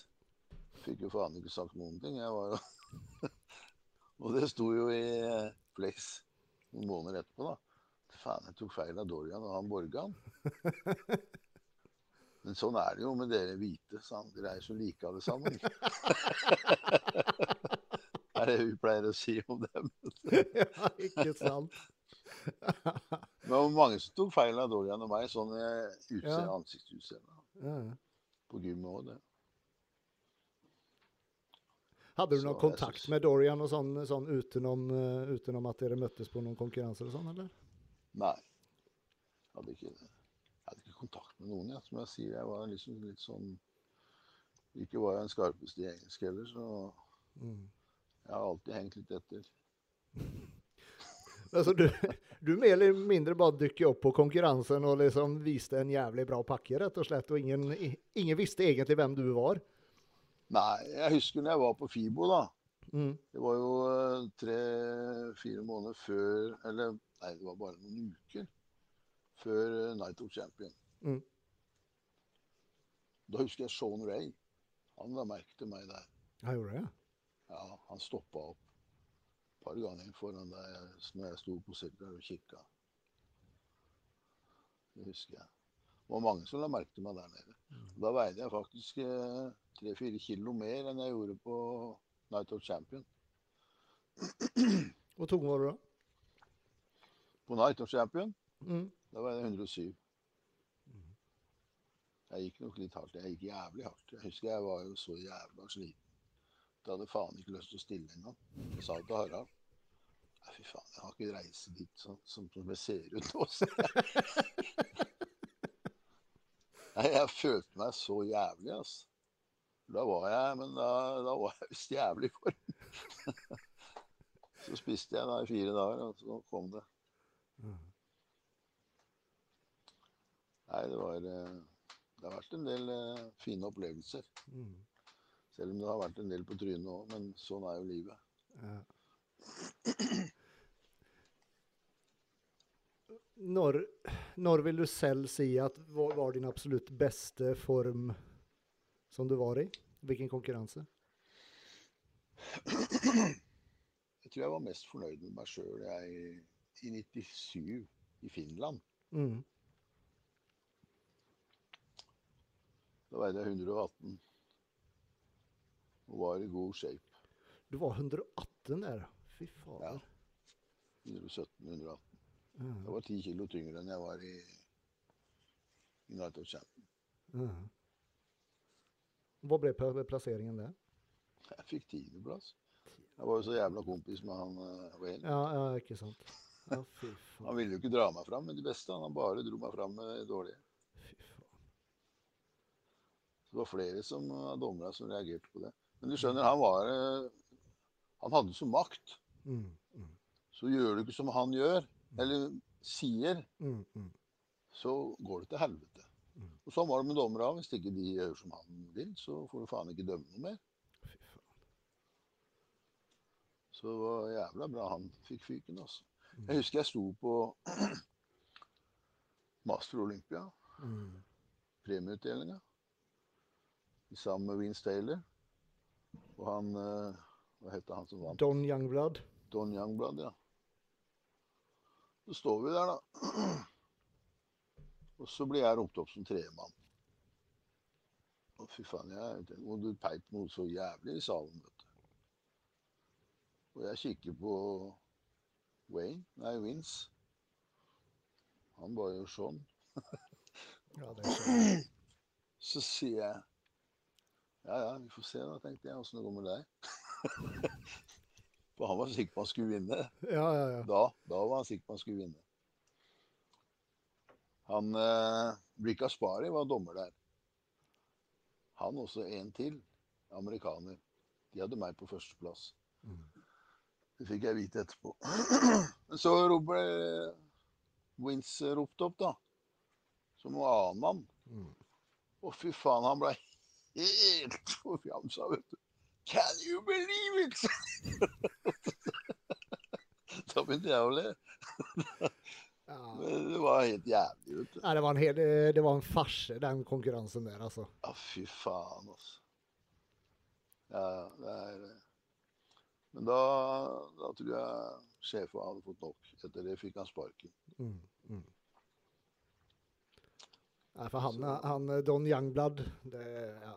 Speaker 2: Fikk jo faen ikke sagt noen ting. Jeg var jo Og det sto jo i eh, Flex noen måneder etterpå, da. Faen, jeg tok feil av Dorian og han Borgan. Men sånn er det jo med dere hvite. sant? Dere er jo så like alle sammen. det er det vi pleier å si om dem.
Speaker 1: ja, ikke sant?
Speaker 2: Men det var mange som tok feil av Dorian og meg, sånn
Speaker 1: Ja.
Speaker 2: ansiktsutseende.
Speaker 1: Ja.
Speaker 2: På gymmet òg, det.
Speaker 1: Hadde du
Speaker 2: Så
Speaker 1: noen kontakt
Speaker 2: synes-
Speaker 1: med Dorian og sånn, sånn utenom, eh, utenom at dere møttes på noen konkurranser og sånn, eller?
Speaker 2: Nei. Hadde ikke, ikke kontakt med noen, Ja. Som jeg sier, jeg var liksom litt sånn Ikke var jeg den skarpeste i engelsk heller, så
Speaker 1: Mm.
Speaker 2: jeg har alltid hengt litt etter.
Speaker 1: Altså, du, du mer eller mindre bare dukket opp på konkurransen og liksom viste en jævlig bra pakke, rett og slett, og ingen, ingen visste egentlig hvem du var.
Speaker 2: Nei, jeg husker når jeg var på FIBO, da.
Speaker 1: Mm.
Speaker 2: Det var jo tre-fire måneder før Eller nei, det var bare noen uker før eh, Night of Champion.
Speaker 1: Mm.
Speaker 2: Da husker jeg Sean Ray. Han la merke til meg der.
Speaker 1: Jeg gjorde det,
Speaker 2: Ja, Han stoppa opp et par ganger foran deg når jeg sto på sirkelen og kikka. Det husker jeg. Det var mange som la merke til meg der nede. Da veide jeg faktisk eh, tre-fire kilo mer enn jeg gjorde på Night of Champion.
Speaker 1: Hvor tung var du da?
Speaker 2: På Night of Champion
Speaker 1: Mm.
Speaker 2: Da veide jeg 107. Jeg gikk nok litt hardt. Jeg gikk jævlig hardt. Jeg husker jeg var jo så jævla sliten. Da hadde faen ikke lyst til å stille engang. Jeg sa til Harald Nei, fy faen, jeg har ikke reise dit sånn som, som jeg ser ut nå. ser jeg. Nei, jeg følte meg så jævlig, altså. Da var jeg Men da, da var jeg visst jævlig i form. så spiste jeg da i fire dager, og så kom det. Nei, det var eh, Det har vært en del eh, fine opplevelser.
Speaker 1: Mm.
Speaker 2: Selv om det har vært en del på trynet òg, men sånn er jo livet.
Speaker 1: Ja. Når, når vil du selv si at hva var din absolutt beste form som du var i? Hvilken konkurranse?
Speaker 2: Jeg tror jeg var mest fornøyd med meg sjøl i 97 i Finland.
Speaker 1: Mm.
Speaker 2: Da veide jeg 118 og var i god shape.
Speaker 1: Du var 118 der. Fy fader.
Speaker 2: 117-118.
Speaker 1: Mm.
Speaker 2: Jeg var 10 kilo tyngre enn jeg var i, i Night of Champion.
Speaker 1: Mm. Hva ble plasseringen der?
Speaker 2: Jeg fikk tiendeplass. Jeg var jo så jævla kompis med han uh, Wayne.
Speaker 1: Ja, ja, ikke sant. Ja, fy faen.
Speaker 2: Han ville jo ikke dra meg fram med de beste, han bare dro meg fram med dårlige. Det var flere som, av dommere som reagerte på det. Men du skjønner, han var eh, Han hadde så makt.
Speaker 1: Mm, mm,
Speaker 2: Så gjør du ikke som han gjør, eller sier,
Speaker 1: mm, mm.
Speaker 2: så går det til helvete.
Speaker 1: Mm.
Speaker 2: Og sånn var det med dommere òg. Hvis ikke de gjør som han vil, så får du faen ikke dømme noe mer. Så det var jævla bra han fikk fyken, altså.
Speaker 1: Mm.
Speaker 2: Jeg husker jeg sto på Master Olympia,
Speaker 1: Mm.
Speaker 2: premieutdelinga, sammen med Vince Taylor. Og han eh, Hva heter han som vant?
Speaker 1: Don Youngblood.
Speaker 2: Don Youngblood, ja. Så står vi der, da. Og så blir jeg ropt opp som tredjemann. Å, fy faen, jeg Og du peip noe så jævlig i salen, vet du. Og jeg kikker på Wayne, nei, Vince. Han bare gjør sånn.
Speaker 1: Ja, det er sånn.
Speaker 2: Så sier jeg Ja ja, vi får se da, tenkte jeg, åssen det går med deg. For han var sikker på han skulle vinne.
Speaker 1: Ja, ja, ja.
Speaker 2: Da, da var han sikker på han skulle vinne. Han eh, Rick Aspari var dommer der. Han også en til, amerikaner. De hadde meg på førsteplass.
Speaker 1: Mm.
Speaker 2: Det fikk jeg vite etterpå. Så ble Vince ropt opp, da. Som noen annen mann.
Speaker 1: Mm.
Speaker 2: Å, fy faen, han ble helt forfjamsa, vet du. Can you believe it? da begynte jeg å le. Det var helt jævlig, vet du.
Speaker 1: Ja, det var en, hel, det var en farse, den konkurransen der, altså.
Speaker 2: Ja, fy faen, altså. Ja, det er Men da, da tror jeg sjefen hadde fått nok. Etter det fikk han sparken.
Speaker 1: Mm, mm. Nei, for han, han Don Youngblood det, ja,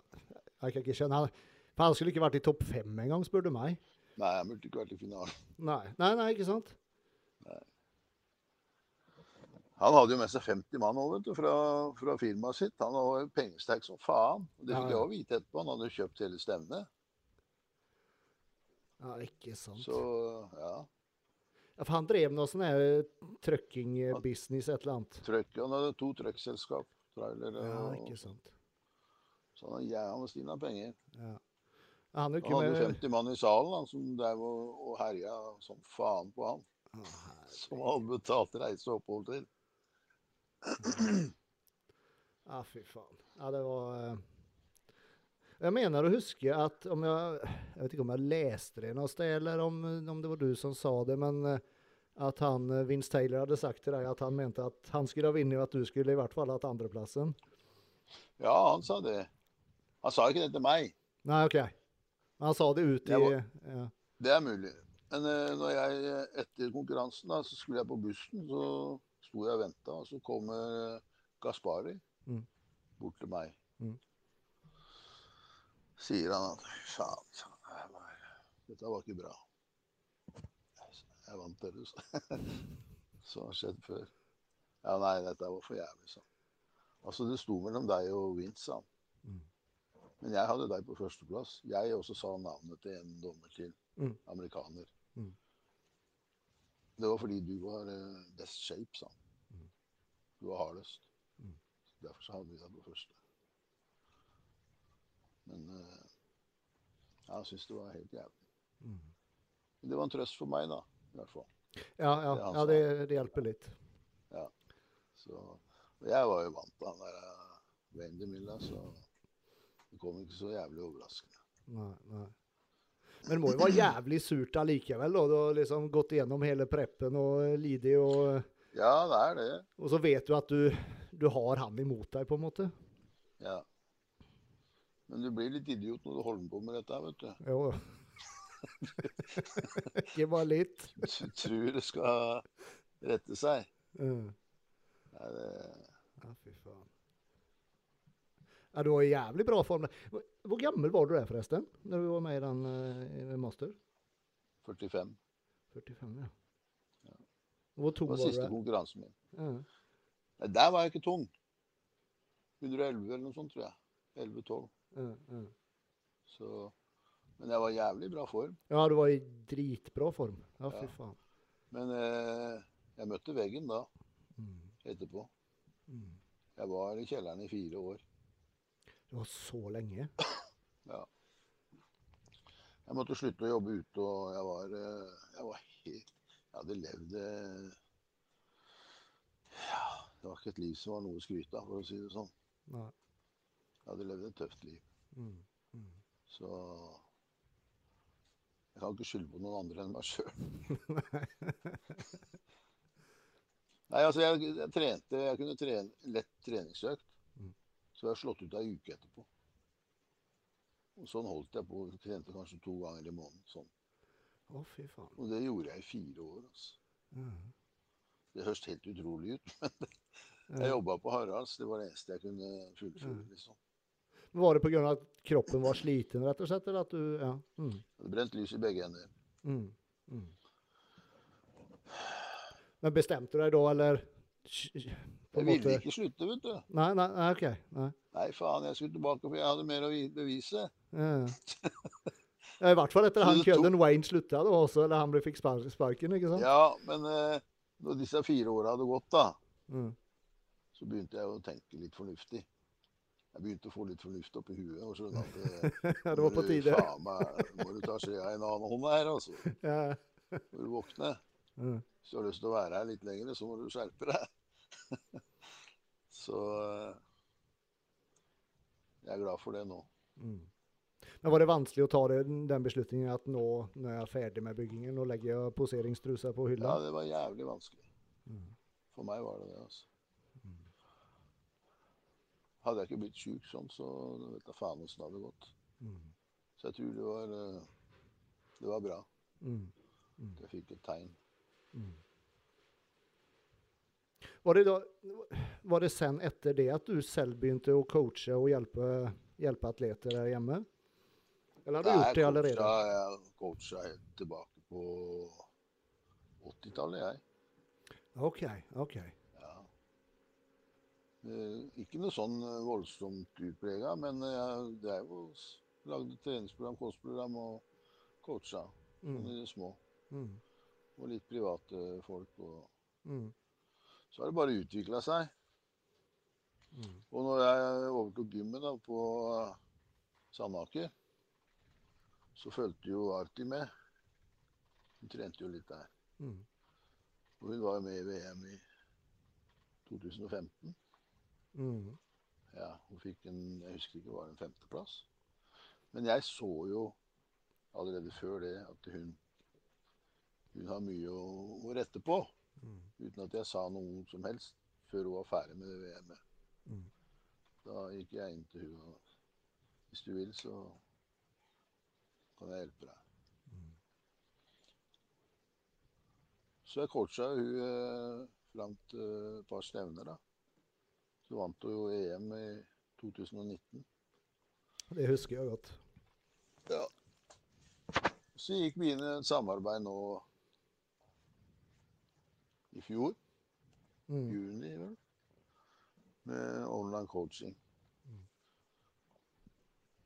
Speaker 1: Jeg kan ikke skjønne han, For han skulle ikke vært i topp fem engang, spør du meg.
Speaker 2: Nei, han burde ikke vært i finalen.
Speaker 1: Nei, nei, nei ikke sant?
Speaker 2: Han hadde jo med seg 50 mann over, du, fra, fra firmaet sitt. Han var pengesterk som faen. Det fikk jeg òg vite etterpå. Han hadde kjøpt hele stevnet.
Speaker 1: Ja, ikke sant.
Speaker 2: Så ja.
Speaker 1: Ja, for han drev noe sånn her trucking-business, et eller annet.
Speaker 2: Trøkk, han hadde to trøkkselskap. Trailer.
Speaker 1: Ja, ikke sant.
Speaker 2: Så han, er stinn av penger.
Speaker 1: Ja. Han
Speaker 2: Han hadde
Speaker 1: med
Speaker 2: 50 mann i salen han, som drev og, og herja som faen på han.
Speaker 1: Ah.
Speaker 2: Som han betalte betalt reise opphold til.
Speaker 1: Ja, fy faen. Ja, det var eh, Jeg mener å huske at om jeg Jeg vet ikke om jeg leste det noe sted, eller om, om det var du som sa det, men eh, at han, eh, Vince Taylor hadde sagt til deg at han mente at han skulle ha vunnet, og at du skulle i hvert fall hatt andreplassen.
Speaker 2: Ja, han sa det. Han sa ikke det til meg.
Speaker 1: Nei, OK. Men han sa det ut i
Speaker 2: var-
Speaker 1: ja.
Speaker 2: Det er mulig. Men eh, når jeg, eh, etter konkurransen da, så skulle jeg på bussen, så sto jeg og venta, og så kommer Gaspari
Speaker 1: Mm.
Speaker 2: bort til meg.
Speaker 1: Mm.
Speaker 2: Sier han at faen, dette var ikke bra. Jeg vant dere, så. Så har skjedd før. Ja, nei, dette var for jævlig, sa han. Altså, det sto mellom deg og Vince, sa han.
Speaker 1: Mm.
Speaker 2: Men jeg hadde deg på førsteplass. Jeg også sa navnet til en dommer til.
Speaker 1: Mm.
Speaker 2: Amerikaner.
Speaker 1: Mm.
Speaker 2: Det var fordi du var eh, best shape, sa han.
Speaker 1: Mm.
Speaker 2: Du var hardest.
Speaker 1: Mm.
Speaker 2: Derfor så hadde vi deg på første. Men uh, jeg syns det var helt jævlig.
Speaker 1: Mm.
Speaker 2: Det var en trøst for meg, da. I hvert fall.
Speaker 1: Ja, ja,
Speaker 2: Det
Speaker 1: ja det, det hjelper litt.
Speaker 2: Så jeg var jo vant til han der eh, så det kom ikke så jævlig overraskende.
Speaker 1: Nei, nei. Men det må jo være jævlig surt allikevel. da. Du har liksom gått igjennom hele preppen og lidd og
Speaker 2: Ja, det er det.
Speaker 1: Og så vet du at du, du har han imot deg, på en måte.
Speaker 2: Ja. Men du blir litt idiot når du holder på med dette, vet du.
Speaker 1: Jo. Ikke bare litt.
Speaker 2: Du tror det skal rette seg.
Speaker 1: Mm.
Speaker 2: Nei, det,
Speaker 1: Ja, fy faen. Ja, du var i jævlig bra form. Hvor, gammel var du der, forresten? Når du var med i den i master?
Speaker 2: 45.
Speaker 1: 45, ja. Hvor tung var
Speaker 2: Det var
Speaker 1: var
Speaker 2: siste konkurransen min.
Speaker 1: Ja.
Speaker 2: Nei, der var jeg ikke tung. 111 eller noe sånt, tror jeg. 11-12.
Speaker 1: Ja, ja.
Speaker 2: Så Men jeg var i jævlig bra form.
Speaker 1: ja, du var i dritbra form. Ja, fy faen.
Speaker 2: Men eh, jeg møtte veggen da,
Speaker 1: Mm.
Speaker 2: etterpå.
Speaker 1: Mm.
Speaker 2: Jeg var i kjelleren i fire år.
Speaker 1: Det var så lenge.
Speaker 2: Ja. Jeg måtte slutte å jobbe ute, og jeg var, eh, jeg var helt Jeg hadde levd eh, Ja, det var ikke et liv som var noe å skryte av, for å si det sånn.
Speaker 1: Nei.
Speaker 2: Jeg hadde levd et tøft liv.
Speaker 1: Mm. Mm.
Speaker 2: Så jeg kan ikke skylde på noen andre enn meg sjøl. Nei, altså, jeg, jeg trente Jeg kunne trene lett treningsøkt.
Speaker 1: Mm.
Speaker 2: Så jeg har slått ut ei uke etterpå. Og sånn holdt jeg på. Jeg trente kanskje to ganger i måneden. Sånn.
Speaker 1: Å, fy faen.
Speaker 2: Og det gjorde jeg i fire år. Altså.
Speaker 1: Mm.
Speaker 2: Det høres helt utrolig ut, men jeg jobba på Haralds. Det var det eneste jeg kunne fullføre.
Speaker 1: Ja.
Speaker 2: liksom.
Speaker 1: Var det pga. at kroppen var sliten, rett og slett? Eller at du Ja. Mm.
Speaker 2: Brent lys i begge ender.
Speaker 1: Mm. Mm. Men bestemte du deg da, eller
Speaker 2: Jeg ville ikke slutte, vet du.
Speaker 1: Nei, nei, nei, OK. Nei.
Speaker 2: Nei, faen, jeg skulle tilbake, for jeg hadde mer å bevise.
Speaker 1: Ja. I hvert fall etter han kødden Wayne slutta, da også, eller han fikk sparken, ikke sant?
Speaker 2: Ja, men eh, når disse fire åra hadde gått, da,
Speaker 1: Mm.
Speaker 2: så begynte jeg å tenke litt fornuftig. Jeg begynte å få litt fornuft oppi huet og skjønne at
Speaker 1: Ja, det var på tide.
Speaker 2: Faen meg, må du ta skjea i en annen hånd her, altså.
Speaker 1: Ja.
Speaker 2: Må du våkne.
Speaker 1: Mm.
Speaker 2: Hvis du har lyst til å være her litt lenger, så må du skjerpe deg. så eh, jeg er glad for det nå.
Speaker 1: Mm. Men var det vanskelig å ta det, den beslutningen at nå når jeg er ferdig med byggingen, nå legger jeg poseringstrusa på hylla?
Speaker 2: Ja, det var jævlig vanskelig.
Speaker 1: Mm.
Speaker 2: For meg var det det, altså. Hadde jeg ikke blitt sjuk sånn, så vet jeg faen åssen det hadde gått.
Speaker 1: Mm.
Speaker 2: Så jeg tror det var, eh, det var bra.
Speaker 1: Mm.
Speaker 2: Mm. Jeg fikk et tegn.
Speaker 1: Mm. Var det, da, var det sen etter det at du selv begynte å coache og hjelpe, hjelpe atleter der hjemme? Eller har du gjort det allerede?
Speaker 2: Jeg coacha helt tilbake på 80-tallet, jeg.
Speaker 1: OK. ok.
Speaker 2: Eh, Ikke noe sånn eh, voldsomt utprega, men jeg drev og lagde treningsprogram, kostprogram og coacha
Speaker 1: Mm.
Speaker 2: det små.
Speaker 1: Mm.
Speaker 2: Og litt private folk. Og
Speaker 1: Mm.
Speaker 2: så har det bare utvikla seg.
Speaker 1: Mm.
Speaker 2: Og når jeg overtok gymmet da, på eh, Sandaker, så fulgte jo Arti med. Hun trente jo litt der.
Speaker 1: Mm.
Speaker 2: Og hun var jo med i VM i 2015.
Speaker 1: Mm.
Speaker 2: Ja, hun fikk en jeg husker ikke, var det en femteplass. Men jeg så jo allerede før det at hun, hun har mye å, å rette på.
Speaker 1: Mm.
Speaker 2: Uten at jeg sa noe som helst før hun var ferdig med det VM-et.
Speaker 1: Mm.
Speaker 2: Da gikk jeg inn til hun og Hvis du vil, så kan jeg hjelpe deg.
Speaker 1: Mm.
Speaker 2: Så jeg coacha hun eh, fram til et par stevner, da. Så vant jo EM i 2019.
Speaker 1: Det husker jeg godt.
Speaker 2: Ja. Så gikk vi inn i et samarbeid nå i fjor,
Speaker 1: Mm.
Speaker 2: juni vel, med online coaching.
Speaker 1: Mm.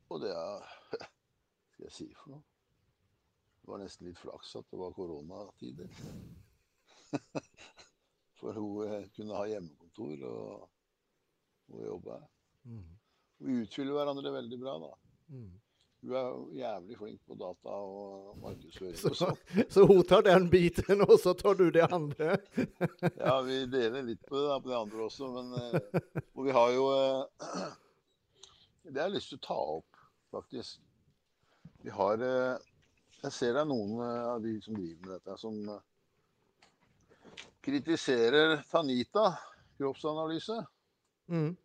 Speaker 2: Og det er Hva skal jeg si for noe? Det var nesten litt flaks at det var koronatider. For hun eh, kunne ha hjemmekontor og, og jobbe.
Speaker 1: Mm.
Speaker 2: Vi utfyller hverandre veldig bra, da.
Speaker 1: Mm.
Speaker 2: Hun er jævlig flink på data og markedsføring.
Speaker 1: Så,
Speaker 2: og sånn.
Speaker 1: så hun tar den biten, og så tar du det andre?
Speaker 2: Ja, vi deler litt på det, da, på det andre også, men eh, Og vi har jo eh, Det har jeg lyst til å ta opp, faktisk. Vi har eh, Jeg ser det er noen av de som driver med dette, som kritiserer Tanita kroppsanalyse.
Speaker 1: Mm.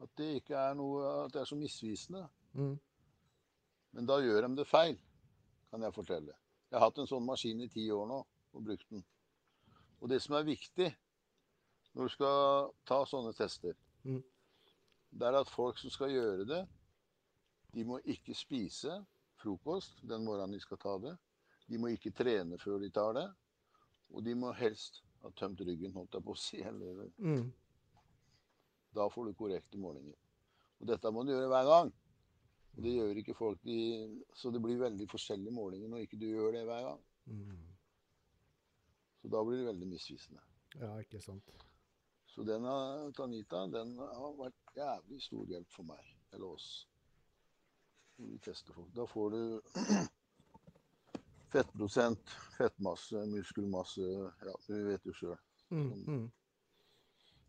Speaker 2: At det ikke er noe At det er så misvisende.
Speaker 1: Mm.
Speaker 2: Men da gjør de det feil, kan jeg fortelle. Jeg har hatt en sånn maskin i ti år nå og brukt den. Og det som er viktig når du skal ta sånne tester,
Speaker 1: Mm.
Speaker 2: det er at folk som skal gjøre det, de må ikke spise frokost den morgenen de skal ta det. De må ikke trene før de tar det. Og de må helst ha tømt ryggen, holdt jeg på å si. Eller,
Speaker 1: Mm.
Speaker 2: Da får du korrekte målinger. Og dette må du gjøre hver gang. Og det gjør ikke folk de, Så det blir veldig forskjellige målinger når ikke du gjør det hver gang.
Speaker 1: Mm.
Speaker 2: Så da blir det veldig misvisende.
Speaker 1: Ja, ikke sant.
Speaker 2: Så den av Tanita den har vært jævlig stor hjelp for meg, eller oss. Vi tester folk. Da får du fettprosent, fettmasse, muskelmasse Ja, du vet jo sjøl.
Speaker 1: Mm. Mm.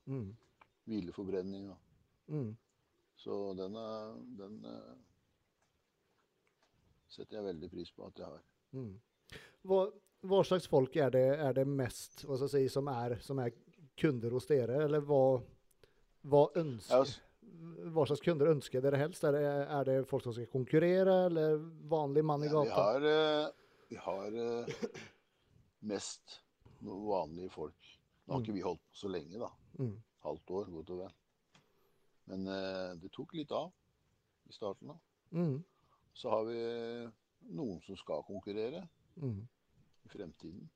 Speaker 1: Mm.
Speaker 2: Hvileforbrenning. Og.
Speaker 1: Mm.
Speaker 2: Så den, er, den eh, setter jeg veldig pris på at jeg har.
Speaker 1: Mm. Hva, hva slags folk er det, er det mest si, som, er, som er kunder hos dere, eller hva, hva ønsker Hva slags kunder ønsker dere helst? Er det, er det folk som skal konkurrere, eller vanlig mann i
Speaker 2: Ja, vi
Speaker 1: gata?
Speaker 2: har, eh, vi har eh, mest vanlige folk. Nå har
Speaker 1: Mm.
Speaker 2: ikke vi holdt på så lenge, da.
Speaker 1: Mm.
Speaker 2: Halvt år, godt og vel. Men eh, det tok litt av i starten. da.
Speaker 1: Mm.
Speaker 2: Så har vi noen som skal konkurrere
Speaker 1: Mm.
Speaker 2: i fremtiden.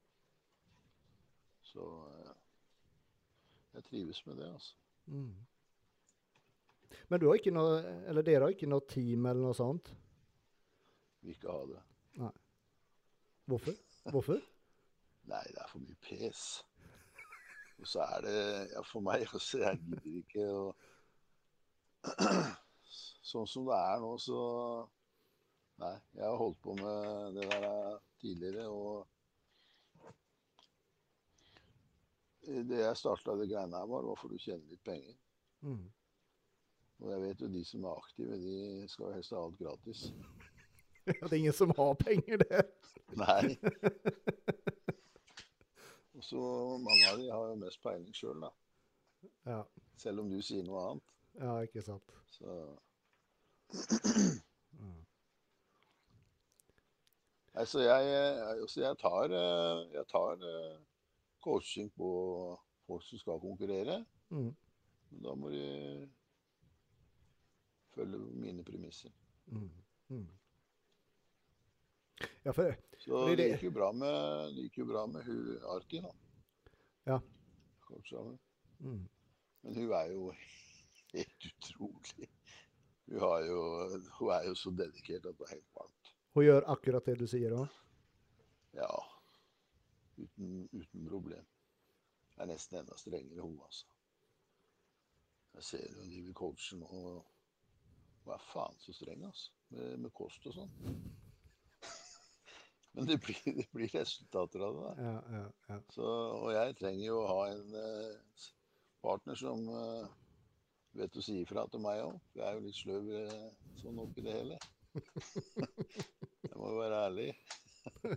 Speaker 2: Så eh, jeg trives med det, altså.
Speaker 1: Mm. Men du har ikke noe, eller dere har ikke noe team eller noe sånt?
Speaker 2: Vil ikke ha det.
Speaker 1: Hvorfor? Hvorfor?
Speaker 2: Nei, det er for mye pes. Så er det ja, For meg også, jeg gidder ikke å Sånn som det er nå, så Nei, jeg har holdt på med det der tidligere, og Det jeg starta det greiene her, var var for å tjene litt penger.
Speaker 1: Mm.
Speaker 2: Og jeg vet jo de som er aktive, de skal jo helst ha alt gratis.
Speaker 1: Det er ingen som har penger det.
Speaker 2: Nei. Så mange av de har jo mest peiling sjøl, da.
Speaker 1: Ja,
Speaker 2: Selv om du sier noe annet.
Speaker 1: ja ikke sant.
Speaker 2: Så
Speaker 1: Mm.
Speaker 2: altså jeg, altså jeg tar, eh, jeg tar eh, coaching på folk som skal konkurrere.
Speaker 1: Mm.
Speaker 2: Men da må de følge mine premisser.
Speaker 1: Mm. Mm. Ja, for
Speaker 2: Så det
Speaker 1: det-
Speaker 2: gikk jo bra med, det gikk jo bra med hun Arki, da.
Speaker 1: Ja.
Speaker 2: Hun.
Speaker 1: mm.
Speaker 2: Men hun er jo helt utrolig. Hun, har jo, hun er jo så dedikert at det er helt varmt.
Speaker 1: Hun gjør akkurat det du sier òg?
Speaker 2: Ja. Uten, uten problem. Det er nesten enda strengere hun, altså. Jeg ser vil coache nå. og Hun er faen så streng, altså. Med, med kost og sånn. Men det blir, det blir resultater av det.
Speaker 1: Ja, ja, ja.
Speaker 2: Så, og jeg trenger jo å ha en eh, partner som eh, vet å si ifra til meg òg. Jeg er jo litt sløv eh, sånn oppi det hele. jeg må jo være ærlig.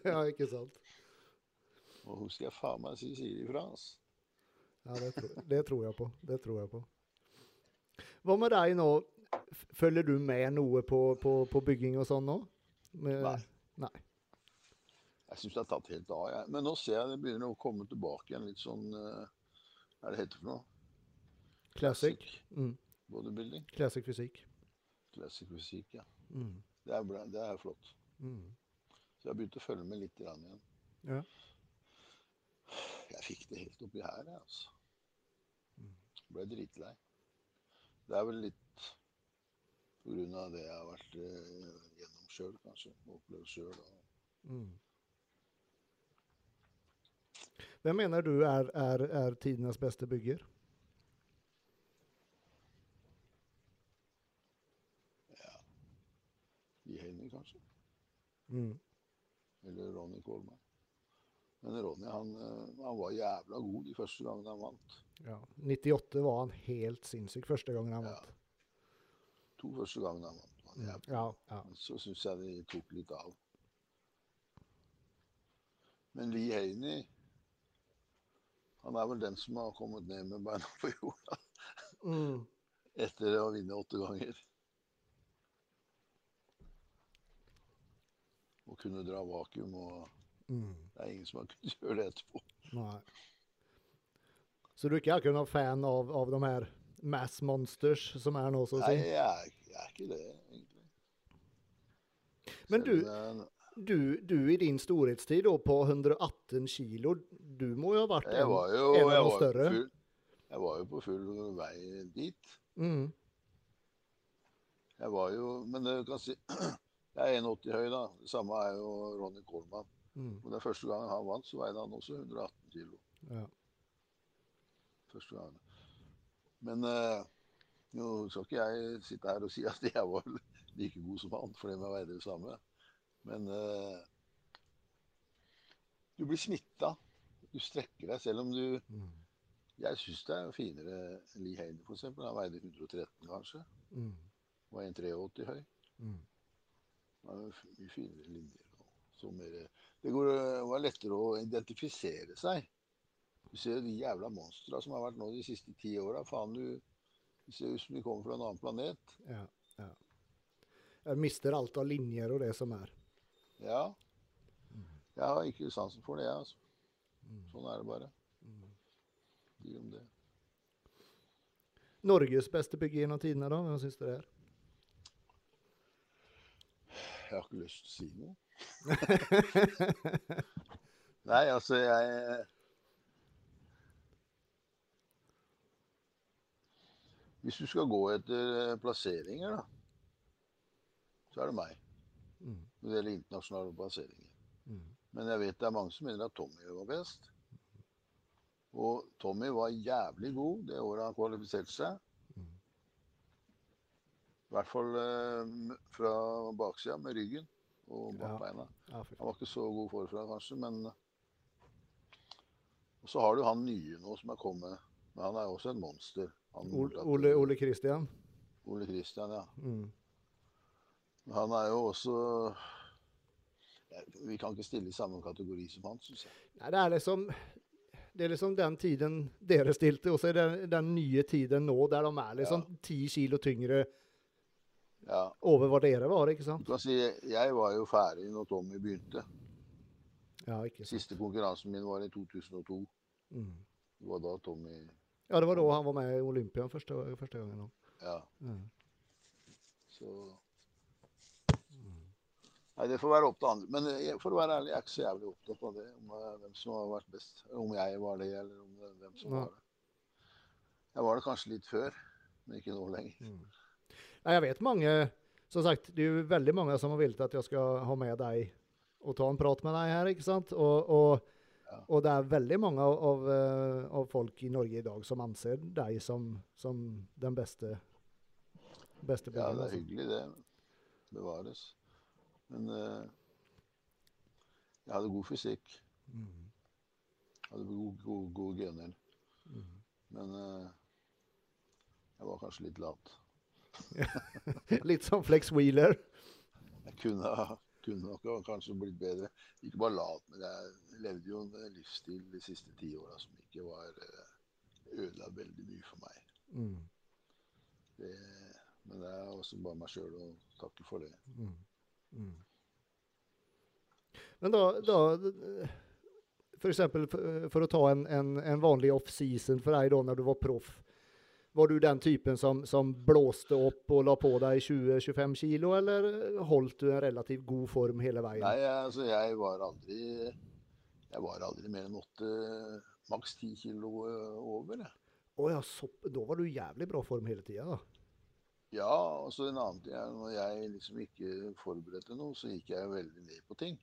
Speaker 1: ja, ikke sant.
Speaker 2: Og hun skal jeg faen meg si sier ifra. Altså.
Speaker 1: Ja, det, tror, det tror jeg på. Det tror jeg på. Hva med deg nå? Følger du med noe på, på, på bygging og sånn nå? Med,
Speaker 2: Nei.
Speaker 1: Nei.
Speaker 2: Jeg syns det har tatt helt av. Jeg. Men nå ser jeg det begynner å komme tilbake igjen litt sånn eh, Hva er det heter for noe?
Speaker 1: Classic. Mm.
Speaker 2: Bodybuilding.
Speaker 1: Classic fysikk.
Speaker 2: Classic fysikk, ja.
Speaker 1: Mm.
Speaker 2: Det er, bra, det er flott.
Speaker 1: Mm.
Speaker 2: Så jeg har begynt å følge med litt grann igjen.
Speaker 1: Ja.
Speaker 2: Jeg fikk det helt oppi her, jeg, altså.
Speaker 1: Mm.
Speaker 2: Ble dritlei. Det er vel litt på grunn av det jeg har vært eh, gjennom sjøl, kanskje. Opplevd sjøl.
Speaker 1: Mm. Hvem mener du er, er, er tidenes beste bygger?
Speaker 2: Lee Henning, kanskje.
Speaker 1: Mm.
Speaker 2: Eller Ronny Coleman. Men Ronny han, eh, han var jævla god de første gangene han vant.
Speaker 1: Ja. 98 var han helt sinnssyk første gangen han
Speaker 2: Ja.
Speaker 1: vant.
Speaker 2: To første gangene han vant. han.
Speaker 1: Ja, ja.
Speaker 2: Så syns jeg de tok litt av. Men Lee Haney Han er vel den som har kommet ned med beina på jorda
Speaker 1: Mm.
Speaker 2: etter å vinne åtte ganger. Og kunne dra vakuum, og
Speaker 1: Mm.
Speaker 2: det er ingen som har kunnet gjøre det etterpå.
Speaker 1: Nei. Så du er ikke noen fan av, av de her mass monsters som er nå, så å
Speaker 2: Nei,
Speaker 1: si?
Speaker 2: jeg er, jeg er ikke det, egentlig.
Speaker 1: Men
Speaker 2: Selv
Speaker 1: du-
Speaker 2: jeg-
Speaker 1: Du, du i din storhetstid da, på 118 kilo, du må jo ha vært en,
Speaker 2: jo,
Speaker 1: en av de større.
Speaker 2: full, jeg var jo på full vei dit.
Speaker 1: Mm.
Speaker 2: Jeg var jo Men du kan si Jeg er 1,80 høy, da. Det samme er jo Ronny Coleman.
Speaker 1: Mm.
Speaker 2: Og Den første gangen han vant, så veide han også 118 kilo.
Speaker 1: Ja.
Speaker 2: Første gangen. Men eh, nå skal ikke jeg sitte her og si at jeg var like god som han, fordi vi veide det samme. Men uh, du blir smitta. Du strekker deg, selv om du
Speaker 1: Mm.
Speaker 2: Jeg syns det er finere enn Lee Haney, f.eks. Han veide 113, kanskje.
Speaker 1: Mm.
Speaker 2: Var 1,83 høy.
Speaker 1: Mm.
Speaker 2: Det er mye finere linjer. mer, det går, var lettere å identifisere seg. Du ser de jævla monstra som har vært nå de siste ti åra. Faen, du Det ser ut som de kommer fra en annen planet.
Speaker 1: Ja, ja. Jeg mister alt av linjer og det som er.
Speaker 2: Ja. Jeg har ikke sansen for det, jeg. Altså. Sånn er det bare. De om det.
Speaker 1: Norges beste bygge gjennom tidene, da? Hva syns du det er?
Speaker 2: Jeg har ikke lyst til å si noe. Nei, altså, jeg Hvis du skal gå etter eh, plasseringer, da, så er det meg. Når det gjelder internasjonale plasseringer.
Speaker 1: Mm.
Speaker 2: Men jeg vet det er mange som mener at Tommy var best. Og Tommy var jævlig god det året han kvalifiserte seg.
Speaker 1: Mm.
Speaker 2: I hvert fall eh, fra baksida, med ryggen og bakbeina.
Speaker 1: Ja, Ja.
Speaker 2: Han var ikke så god forfra, kanskje, men Og så har du han nye nå som er kommet. Men han er også en monster.
Speaker 1: Ole, Ole, Ole Christian.
Speaker 2: Ole Christian, ja.
Speaker 1: Mm.
Speaker 2: Han er jo også Vi kan ikke stille i samme kategori som han, syns jeg.
Speaker 1: Nei, det er liksom det er liksom den tiden dere stilte, og så er det den nye tiden nå, der de er liksom ti kilo tyngre
Speaker 2: Ja.
Speaker 1: over hva dere var, ikke sant?
Speaker 2: Du kan si jeg var jo ferdig når Tommy begynte.
Speaker 1: Ja.
Speaker 2: Siste konkurransen min var i 2002.
Speaker 1: Mm.
Speaker 2: Det var da Tommy
Speaker 1: Ja, det var da han var med i Olympian første, første gangen.
Speaker 2: Ja,
Speaker 1: Ja.
Speaker 2: så Nei, det får være opp til andre. Men jeg, for å være ærlig, jeg er ikke så jævlig opptatt av det. Om uh, hvem som har vært best. Om jeg var det, eller om uh, hvem som
Speaker 1: Nei.
Speaker 2: var det. Jeg var det kanskje litt før, men ikke nå lenger.
Speaker 1: Mm. Nei, jeg vet mange Som sagt, det er jo veldig mange som har villet at jeg skal ha med deg og ta en prat med deg her, ikke sant? Og, og,
Speaker 2: Ja.
Speaker 1: og det er veldig mange av, av, eh, av folk i Norge i dag som anser deg som, som den beste beste
Speaker 2: Ja, det er
Speaker 1: altså.
Speaker 2: hyggelig, det. Bevares. Men eh, jeg hadde god fysikk.
Speaker 1: Mm.
Speaker 2: Hadde gode, gode, gode gener.
Speaker 1: Mm.
Speaker 2: Men eh, jeg var kanskje litt lat.
Speaker 1: Litt som Flex Wheeler.
Speaker 2: Jeg kunne, kunne nok kanskje blitt bedre. Ikke bare lat, men jeg levde jo en livsstil de siste ti åra som ikke var eh, Ødela veldig mye for meg.
Speaker 1: Mm.
Speaker 2: Det, men det er også bare meg sjøl å takke for det.
Speaker 1: Mm. Mm. Men da, da eksempel for, for å ta en, en, en vanlig off-season for deg da når du var proff. Var du den typen som, som blåste opp og la på deg 20-25 kilo, eller holdt du en relativt god form hele veien?
Speaker 2: Nei, altså, jeg var aldri Jeg var aldri mer enn åtte, maks ti kilo eh, over.
Speaker 1: Å oh, ja, så, da var du i jævlig bra form hele tida, da.
Speaker 2: Ja, og så en annen ting er når jeg liksom ikke forberedte noe, så gikk jeg veldig ned på ting.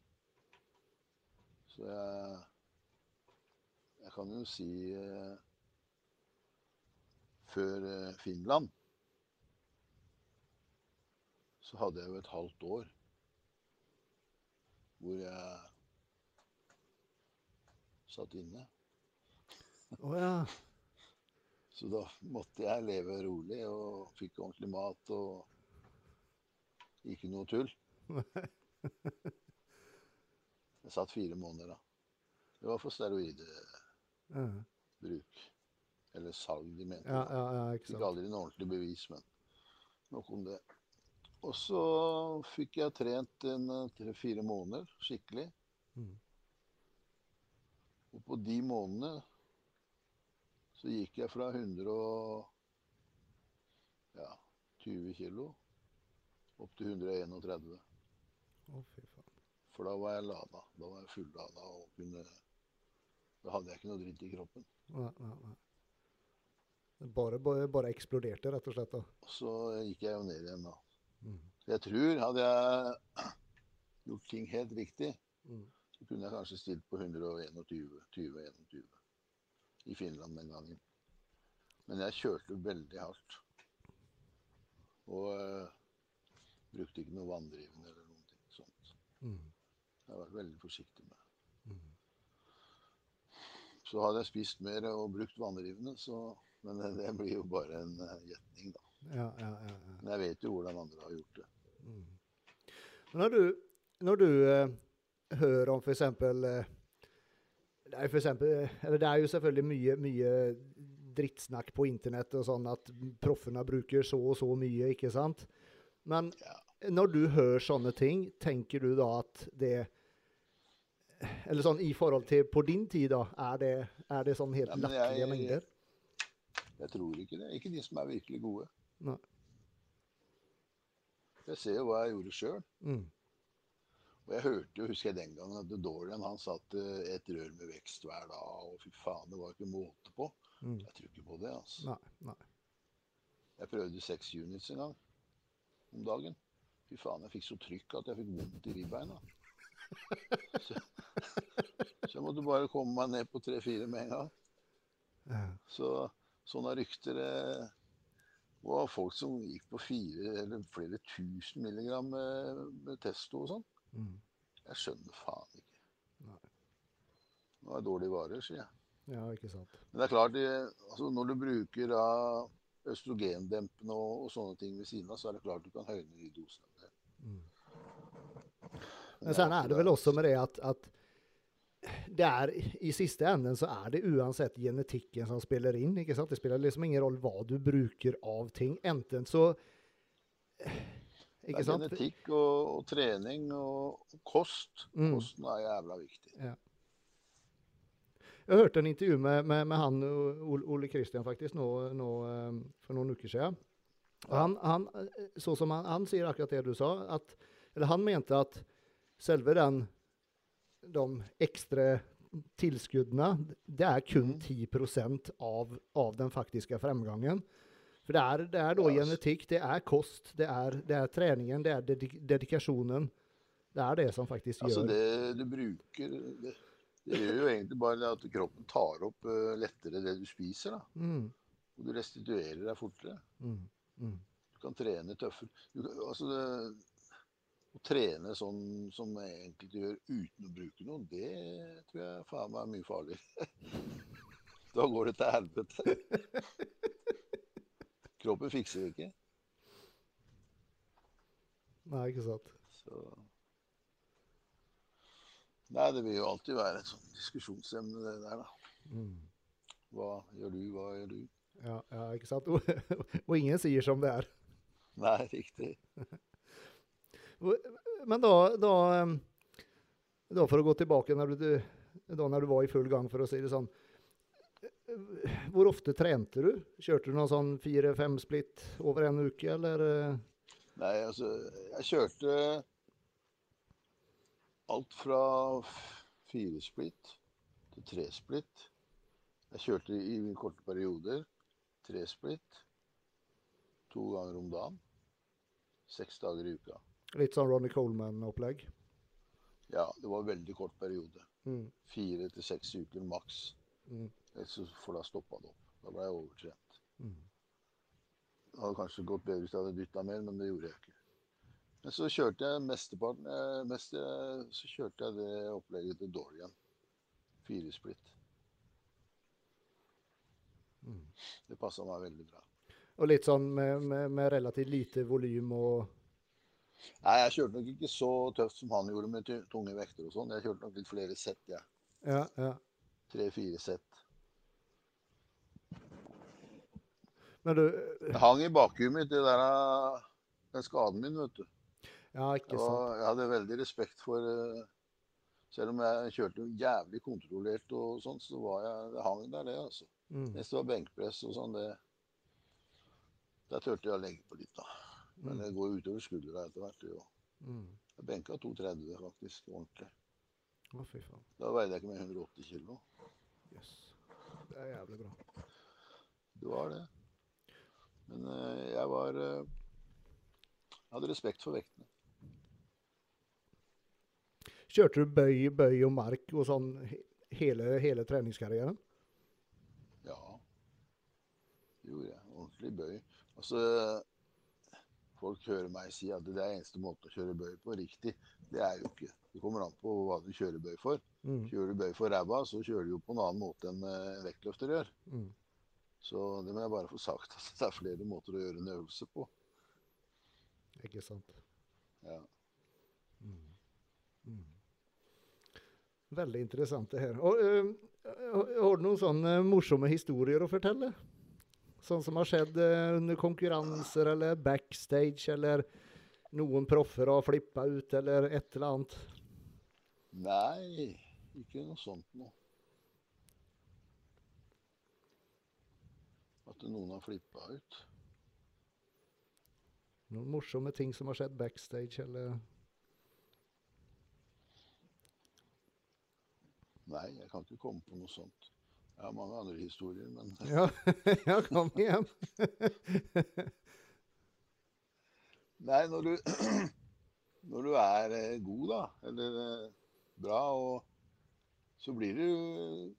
Speaker 2: Så jeg Jeg kan jo si eh, Før eh, Finland så hadde jeg jo et halvt år hvor jeg satt inne.
Speaker 1: Å ja.
Speaker 2: Så da måtte jeg leve rolig og fikk ordentlig mat og ikke noe tull. Jeg satt fire måneder da. Det var for steroidbruk. Eller salg, de mente.
Speaker 1: ja, ja, ja ikke
Speaker 2: Fikk aldri noe ordentlig bevis, men nok om det. Og så fikk jeg trent en eh, tre-fire måneder skikkelig.
Speaker 1: Mm.
Speaker 2: Og på de månedene så gikk jeg fra 120 kilo opp til 131.
Speaker 1: Å, fy faen.
Speaker 2: For da var jeg lada. Da var jeg fullada og kunne Da hadde jeg ikke noe dritt i kroppen.
Speaker 1: Nei, nei, nei. Det Bare, bare, bare eksploderte, rett og slett. da.
Speaker 2: Og så gikk jeg jo ned igjen da.
Speaker 1: Mm.
Speaker 2: Så jeg tror hadde jeg gjort ting helt riktig,
Speaker 1: Mm.
Speaker 2: så kunne jeg kanskje stilt på 121 20-21 i Finland den gangen. Men jeg kjørte veldig hardt. Og uh, brukte ikke noe vanndrivende eller noen ting sånt.
Speaker 1: Mm.
Speaker 2: Jeg har vært veldig forsiktig med det.
Speaker 1: Mm.
Speaker 2: Så hadde jeg spist mer og brukt vanndrivende, så Men det, det blir jo bare en eh, gjetning, da.
Speaker 1: Ja, ja, ja.
Speaker 2: Men jeg vet jo hvordan andre har gjort det.
Speaker 1: Mm. Når du, når du uh, hører om eksempel eh, det er, for eksempel eller det er jo selvfølgelig mye, mye drittsnakk på internett og sånn at proffene bruker så og så mye, ikke sant? Men når du hører sånne ting, tenker du da at det Eller sånn i forhold til på din tid, da, er det, er det sånn helt
Speaker 2: Ja,
Speaker 1: latterlige mengder?
Speaker 2: Jeg tror ikke det. Ikke de som er virkelig gode.
Speaker 1: Nei.
Speaker 2: Jeg ser jo hva jeg gjorde sjøl.
Speaker 1: Mm.
Speaker 2: Og jeg hørte jo, husker jeg den gangen, at Dorian han satte et rør med vekst hver dag. Og fy faen, det var ikke måte på.
Speaker 1: Mm.
Speaker 2: Jeg tror ikke på det, altså.
Speaker 1: Nei, nei.
Speaker 2: Jeg prøvde seks units en gang om dagen. Fy faen, jeg fikk så trykk at jeg fikk vondt i ribbeina. Så, så jeg måtte bare komme meg ned på tre-fire med en gang. Så sånne rykter Det var folk som gikk på fire eller flere tusen milligram med, med testo og sånn.
Speaker 1: Mm.
Speaker 2: Jeg skjønner faen ikke.
Speaker 1: Nei.
Speaker 2: Nå er det dårlige varer, sier jeg.
Speaker 1: ja, ikke sant.
Speaker 2: Men det er klart, altså når du bruker da østrogendempende og, og sånne ting ved siden av, så er det klart du kan høyne de dosene.
Speaker 1: Mm. Men sen er det vel også med det at, at det er, i siste enden så er det uansett genetikken som spiller inn. ikke sant? Det spiller liksom ingen rolle hva du bruker av ting. Enten så
Speaker 2: Det
Speaker 1: Ikke
Speaker 2: er
Speaker 1: sant?
Speaker 2: genetikk og, og trening og, kost.
Speaker 1: Mm.
Speaker 2: Kosten er jævla viktig.
Speaker 1: Jeg hørte en intervju med, med, med han Ole, Christian faktisk nå, nå, eh, for noen uker siden. Og han, han, eh, så som han, han sier akkurat det du sa, at, eller han mente at selve den de ekstra tilskuddene, det er kun
Speaker 2: Mhm.
Speaker 1: 10% av, av den faktiske fremgangen. For det er, det er da genetikk, det er kost, det er, det er treningen, det er dedik dedikasjonen. Det er det som faktisk gjør Altså
Speaker 2: det du bruker det, det gjør jo egentlig bare at kroppen tar opp uh, lettere det du spiser. da.
Speaker 1: mm,
Speaker 2: Og du restituerer deg fortere.
Speaker 1: mm, mm.
Speaker 2: Du kan trene tøffere. Altså det, å trene sånn som enkelte gjør uten å bruke noe, det tror jeg faen meg er mye farligere. da går det til helvete. Kroppen fikser det ikke.
Speaker 1: Nei, ikke sant.
Speaker 2: Så Nei, det vil jo alltid være et sånt diskusjonsemne, det der, da.
Speaker 1: Mm.
Speaker 2: Hva gjør du, hva gjør du?
Speaker 1: Ja, ja, ikke sant? Og, og ingen sier som det er.
Speaker 2: Nei, riktig.
Speaker 1: Men da, da, da for å gå tilbake når du, da når du var i full gang, for å si det sånn. Hvor ofte trente du? Kjørte du noen sånn fire-fem splitt over en uke, eller? eh?
Speaker 2: Nei, altså, jeg kjørte alt fra fire splitt til tre splitt. Jeg kjørte i korte perioder tre splitt to ganger om dagen. Seks dager i uka.
Speaker 1: Litt sånn Ronny Coleman-opplegg?
Speaker 2: Ja, det var en veldig kort periode.
Speaker 1: Mm.
Speaker 2: Fire til seks uker maks.
Speaker 1: Mm.
Speaker 2: For da stoppa det opp. Da ble jeg overtrent.
Speaker 1: Mm.
Speaker 2: Det hadde kanskje gått bedre hvis jeg hadde dytta mer, men det gjorde jeg ikke. Men så kjørte jeg mesteparten eh, mest, Så kjørte jeg det opplegget til Dorian. Firesplitt.
Speaker 1: Mm.
Speaker 2: Det passa meg veldig bra.
Speaker 1: Og litt sånn med, med, med relativt lite volym og
Speaker 2: Nei, jeg kjørte nok ikke så tøft som han gjorde med tunge vekter og sånn. Jeg kjørte nok litt flere sett, jeg.
Speaker 1: Ja, ja.
Speaker 2: Tre-fire sett.
Speaker 1: Men du
Speaker 2: Det hang i bakhuet mitt, det der, eh, den skaden min, vet du.
Speaker 1: Ja, ikke sant.
Speaker 2: Og jeg hadde veldig respekt for eh, Selv om jeg kjørte jævlig kontrollert og sånn, så var jeg Det hang der, det, altså.
Speaker 1: Mm.
Speaker 2: Hvis det var benkpress og sånn, det Der turte jeg å legge på litt, da. Men det går utover skuldra etter hvert. Jo.
Speaker 1: Mm.
Speaker 2: Jeg benka 230 faktisk, ordentlig.
Speaker 1: Å, fy faen.
Speaker 2: Da veide jeg ikke mer enn 180 kilo.
Speaker 1: Yes. Det er jævlig bra.
Speaker 2: Det var det. Men eh, jeg var eh, Jeg hadde respekt for vektene.
Speaker 1: Kjørte du bøy, bøy og mark og sånn hele, hele treningskarrieren?
Speaker 2: Ja. Det gjorde jeg. Ordentlig bøy. Altså Folk hører meg si at det er eneste måten å kjøre bøy på riktig. Det er jo ikke. Det kommer an på hva du kjører bøy for.
Speaker 1: Mm.
Speaker 2: Kjører du bøy for ræva, så kjører du jo på en annen måte enn eh, en vektløfter gjør.
Speaker 1: Mm.
Speaker 2: Så det må jeg bare få sagt at det er flere måter å gjøre en øvelse på.
Speaker 1: Ikke sant.
Speaker 2: Ja.
Speaker 1: Veldig interessant det her. Og, øh, har du noen sånne morsomme historier å fortelle? Sånn som har skjedd under konkurranser eller backstage, eller noen proffer har flippa ut, eller et eller annet?
Speaker 2: Nei, ikke noe sånt noe. At noen har flippa ut.
Speaker 1: Noen morsomme ting som har skjedd backstage, eller
Speaker 2: Nei, jeg kan ikke komme på noe sånt. Jeg har mange andre historier, men
Speaker 1: Ja, ja kom igjen.
Speaker 2: Nei, når du, når du er eh, god, da, eller eh, bra, og så blir du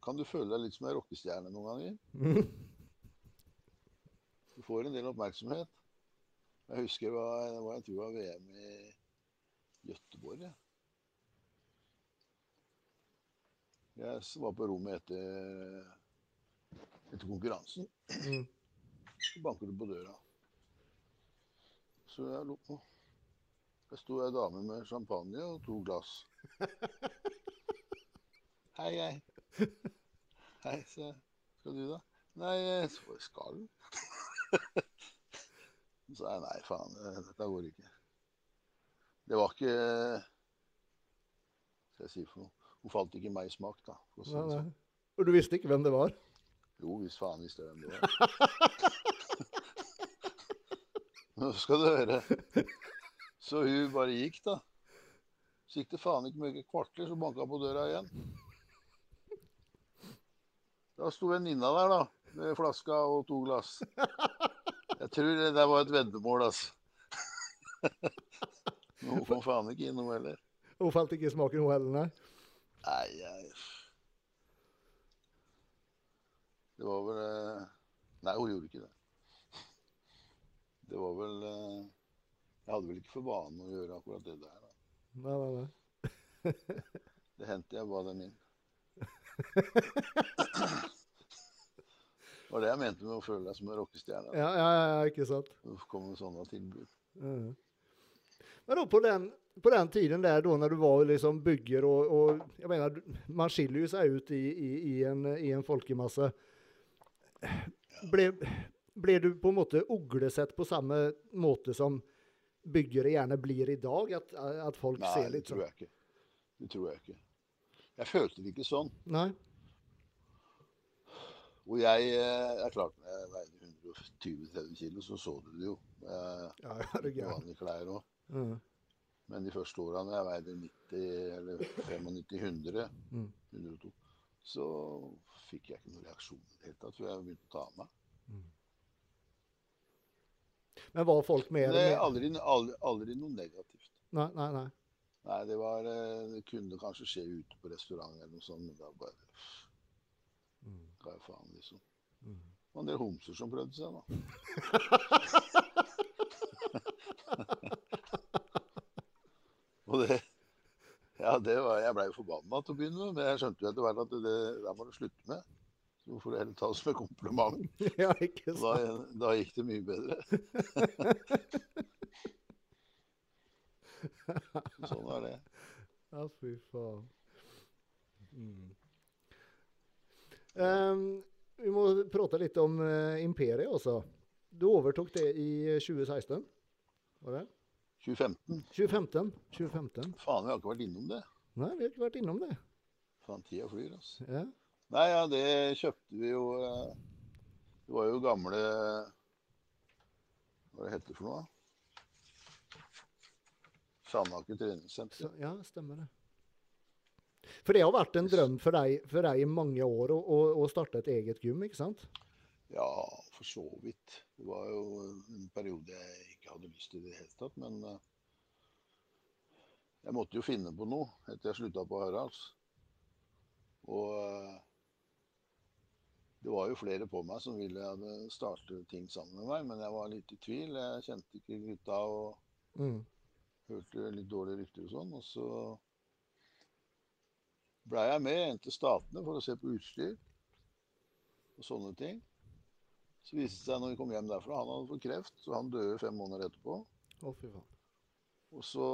Speaker 2: Kan du føle deg litt som en rockestjerne noen ganger. Du får en del oppmerksomhet. Jeg husker det var, det var, en tur av VM i Gøteborg. Jeg. jeg var på rommet etter, etter konkurransen.
Speaker 1: Mm.
Speaker 2: Så banker du på døra. Så jeg lå på. Der sto ei dame med champagne og to glass. Hei, hei. Hei, sa jeg. Skal du, da? Nei, så skal. Så sa jeg nei, faen, eh, dette går ikke. Det var ikke Hva skal jeg si for noe? Hun falt ikke meg i smak, da. for sånn,
Speaker 1: Nei, nei. Og du visste ikke hvem det var?
Speaker 2: Jo, hvis faen visste jeg hvem det var. Nå skal du høre. Så hun bare gikk, da. Så gikk det faen ikke mye kvarter, så banka hun på døra igjen. Da sto venninna der, da, flaska og to glass. Jeg tror det der var et veddemål, altså. Hun kom faen ikke inn, hun heller.
Speaker 1: Hun falt ikke i smaken, hun heller, nei?
Speaker 2: Nei, jeg Det var vel eh, Nei, hun gjorde ikke det. Det var vel eh, Jeg hadde vel ikke for vane å gjøre akkurat det der. Da.
Speaker 1: Nei, nei, nei.
Speaker 2: Det hendte jeg ba dem inn. Det var det jeg mente med å føle deg som en rockestjerne.
Speaker 1: Ja, ja, ja, ikke sant?
Speaker 2: Det kom med sånne tilbud.
Speaker 1: Mm. Men da på den, på den tiden der då när du var liksom bygger och, och jag menar, man skiljer ju sig ut i, i, i, en, i en folkemasse. Ble, ble du på en måte uglesett på samme måte som byggere gjerne blir i dag? At, at folk
Speaker 2: Nei,
Speaker 1: ser
Speaker 2: det tror
Speaker 1: sånn?
Speaker 2: jeg ikke. Det tror jeg ikke. Jeg følte det ikke sånn.
Speaker 1: Nei?
Speaker 2: Og jeg eh, er klart, når jeg veide 120-30 kilo, så så du det jo. Jeg,
Speaker 1: Ja, ja, det
Speaker 2: vanlige klær òg.
Speaker 1: Mm.
Speaker 2: Men de første åra når jeg veide 90 eller 95-100,
Speaker 1: Mm.
Speaker 2: 102, så fikk jeg ikke noen reaksjon i det hele tatt før jeg begynte å ta av meg.
Speaker 1: Men var folk med?
Speaker 2: Det er aldri, aldri, aldri noe negativt.
Speaker 1: Nei, nei, nei.
Speaker 2: Nei, det var eh, Det kunne kanskje skje ute på restaurant eller noe sånt, men da bare Hva er faen, liksom.
Speaker 1: Mm.
Speaker 2: Det var en del homser som prøvde seg, da. Og det Ja, det var Jeg blei forbanna til å begynne med, men jeg skjønte jo etter hvert at det der må du slutte med. Så får du heller ta det som en kompliment.
Speaker 1: Ja, ikke
Speaker 2: Da, da gikk det mye bedre. Sånn er det.
Speaker 1: Ja, fy faen. Mm. Ehm, vi må prate litt om uh, Imperiet også. Du overtok det i 2016, var det?
Speaker 2: 2015.
Speaker 1: 2015? 2015.
Speaker 2: Faen, vi har ikke vært innom det.
Speaker 1: Nei, vi har ikke vært innom det.
Speaker 2: Faen, tida flyr, altså.
Speaker 1: Ja.
Speaker 2: Nei, ja, det kjøpte vi jo eh, Det var jo gamle Hva det heter for noe? Sandaker treningssenter.
Speaker 1: Ja, stemmer det. For det har vært en drøm for deg, for deg i mange år å, å, å starte et eget gym, ikke sant?
Speaker 2: Ja, for så vidt. Det var jo en periode jeg ikke hadde lyst til i det hele tatt, men eh, jeg måtte jo finne på noe etter jeg slutta på Haralds. Og eh, det var jo flere på meg som ville starte ting sammen med meg, men jeg var litt i tvil. Jeg kjente ikke gutta og
Speaker 1: Mm.
Speaker 2: hørte litt dårlige rykter og sånn. Og så blei jeg med til Statene for å se på utstyr og sånne ting. Så viste det seg når vi kom hjem derfra, han hadde fått kreft, så han døde fem måneder etterpå.
Speaker 1: Å, fy faen.
Speaker 2: Og så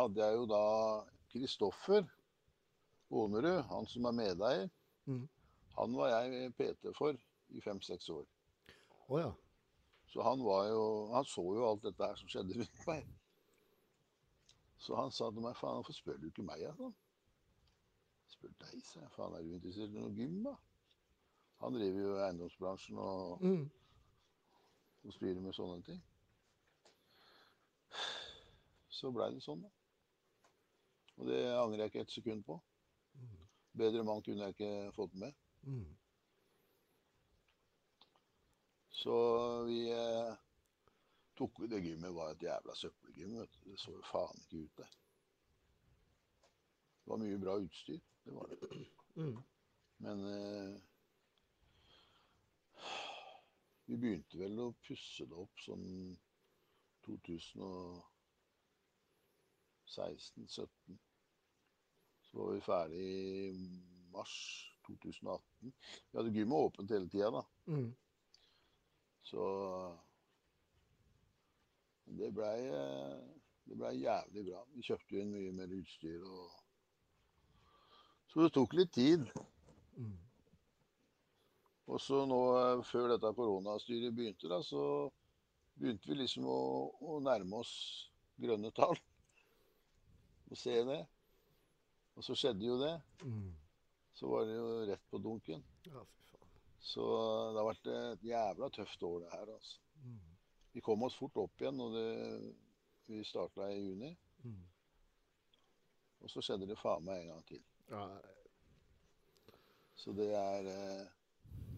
Speaker 2: hadde jeg jo da Kristoffer Ånerud, han som er medeier.
Speaker 1: Mm.
Speaker 2: Han var jeg PT for i fem-seks år.
Speaker 1: Å ja.
Speaker 2: Så han var jo Han så jo alt dette her som skjedde rundt meg. Så han sa til meg faen, hvorfor spør du ikke meg, Jeg, Sånn. Spør deg, sa jeg. Faen, er du interessert i noe gym, da? Han driver jo eiendomsbransjen og,
Speaker 1: Mm.
Speaker 2: og styrer med sånne ting. Så blei det sånn, da. Og det angrer jeg ikke et sekund på. Bedre mann kunne jeg ikke fått med.
Speaker 1: Mm.
Speaker 2: Så vi eh, tok Det gymmet var et jævla søppelgym. Det så jo faen ikke ut der. Det var mye bra utstyr. Det var det.
Speaker 1: Mm.
Speaker 2: Men eh, vi begynte vel å pusse det opp sånn 2016-17. Så var vi ferdig i mars 2018. Vi hadde gymmet åpent hele tida, da.
Speaker 1: Mm.
Speaker 2: Så det blei det ble jævlig bra. Vi kjøpte inn mye mer utstyr. og Så det tok litt tid.
Speaker 1: Mm.
Speaker 2: Og så nå, eh, før dette koronastyret begynte, da, så begynte vi liksom å, å nærme oss grønne tall. Og se det. Og så skjedde jo det.
Speaker 1: Mm.
Speaker 2: Så var det jo rett på dunken.
Speaker 1: Ja, fy faen.
Speaker 2: Så det har vært et jævla tøft år, det her. altså.
Speaker 1: Mm.
Speaker 2: Vi kom oss fort opp igjen når det, vi starta i juni.
Speaker 1: Mm.
Speaker 2: Og så skjedde det faen meg en gang til.
Speaker 1: Ja,
Speaker 2: Så det er eh,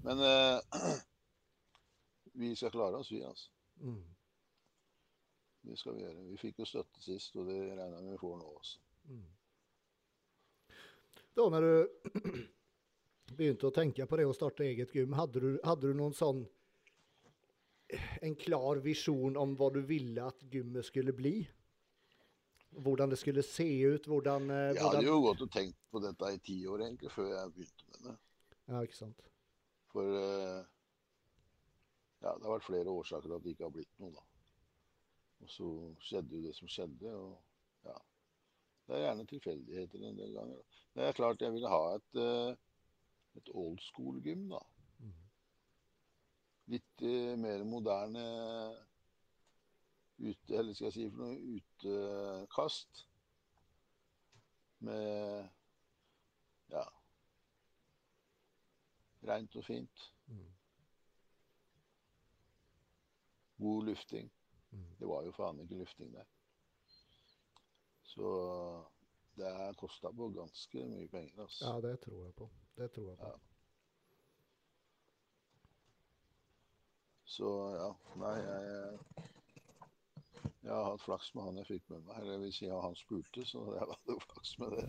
Speaker 2: Men eh, vi skal klare oss, vi, altså.
Speaker 1: mm.
Speaker 2: Det skal vi gjøre. Vi fikk jo støtte sist, og det regner vi får nå også.
Speaker 1: Mm. Da når du begynte å tenke på det å starte eget gym, hadde du, hadde du noen sånn En klar visjon om hva du ville at gymmet skulle bli? Hvordan det skulle se ut? Hvordan, eh,
Speaker 2: Jeg hadde jo gått og tenkt på dette i ti år, egentlig, før jeg begynte med det.
Speaker 1: Ja, ikke sant.
Speaker 2: For eh, ja, det har vært flere årsaker til at det ikke har blitt noe, da. Og så skjedde jo det som skjedde, og ja. Det er gjerne tilfeldigheter en del ganger. Det er klart jeg ville ha et, eh, et old school-gym, da.
Speaker 1: Mhm.
Speaker 2: Litt mer moderne ute, eller skal jeg si for noe, utekast. Med ja Rent og fint.
Speaker 1: Mm.
Speaker 2: God lufting.
Speaker 1: Mm.
Speaker 2: Det var jo faen ikke lufting der. Så det er kosta på ganske mye penger. Altså.
Speaker 1: Ja, det tror jeg på. Det tror jeg på.
Speaker 2: Ja. Så ja, nei, jeg, jeg har hatt flaks med han jeg fikk med meg. Eller vil si han spurte, så jeg hadde flaks med det.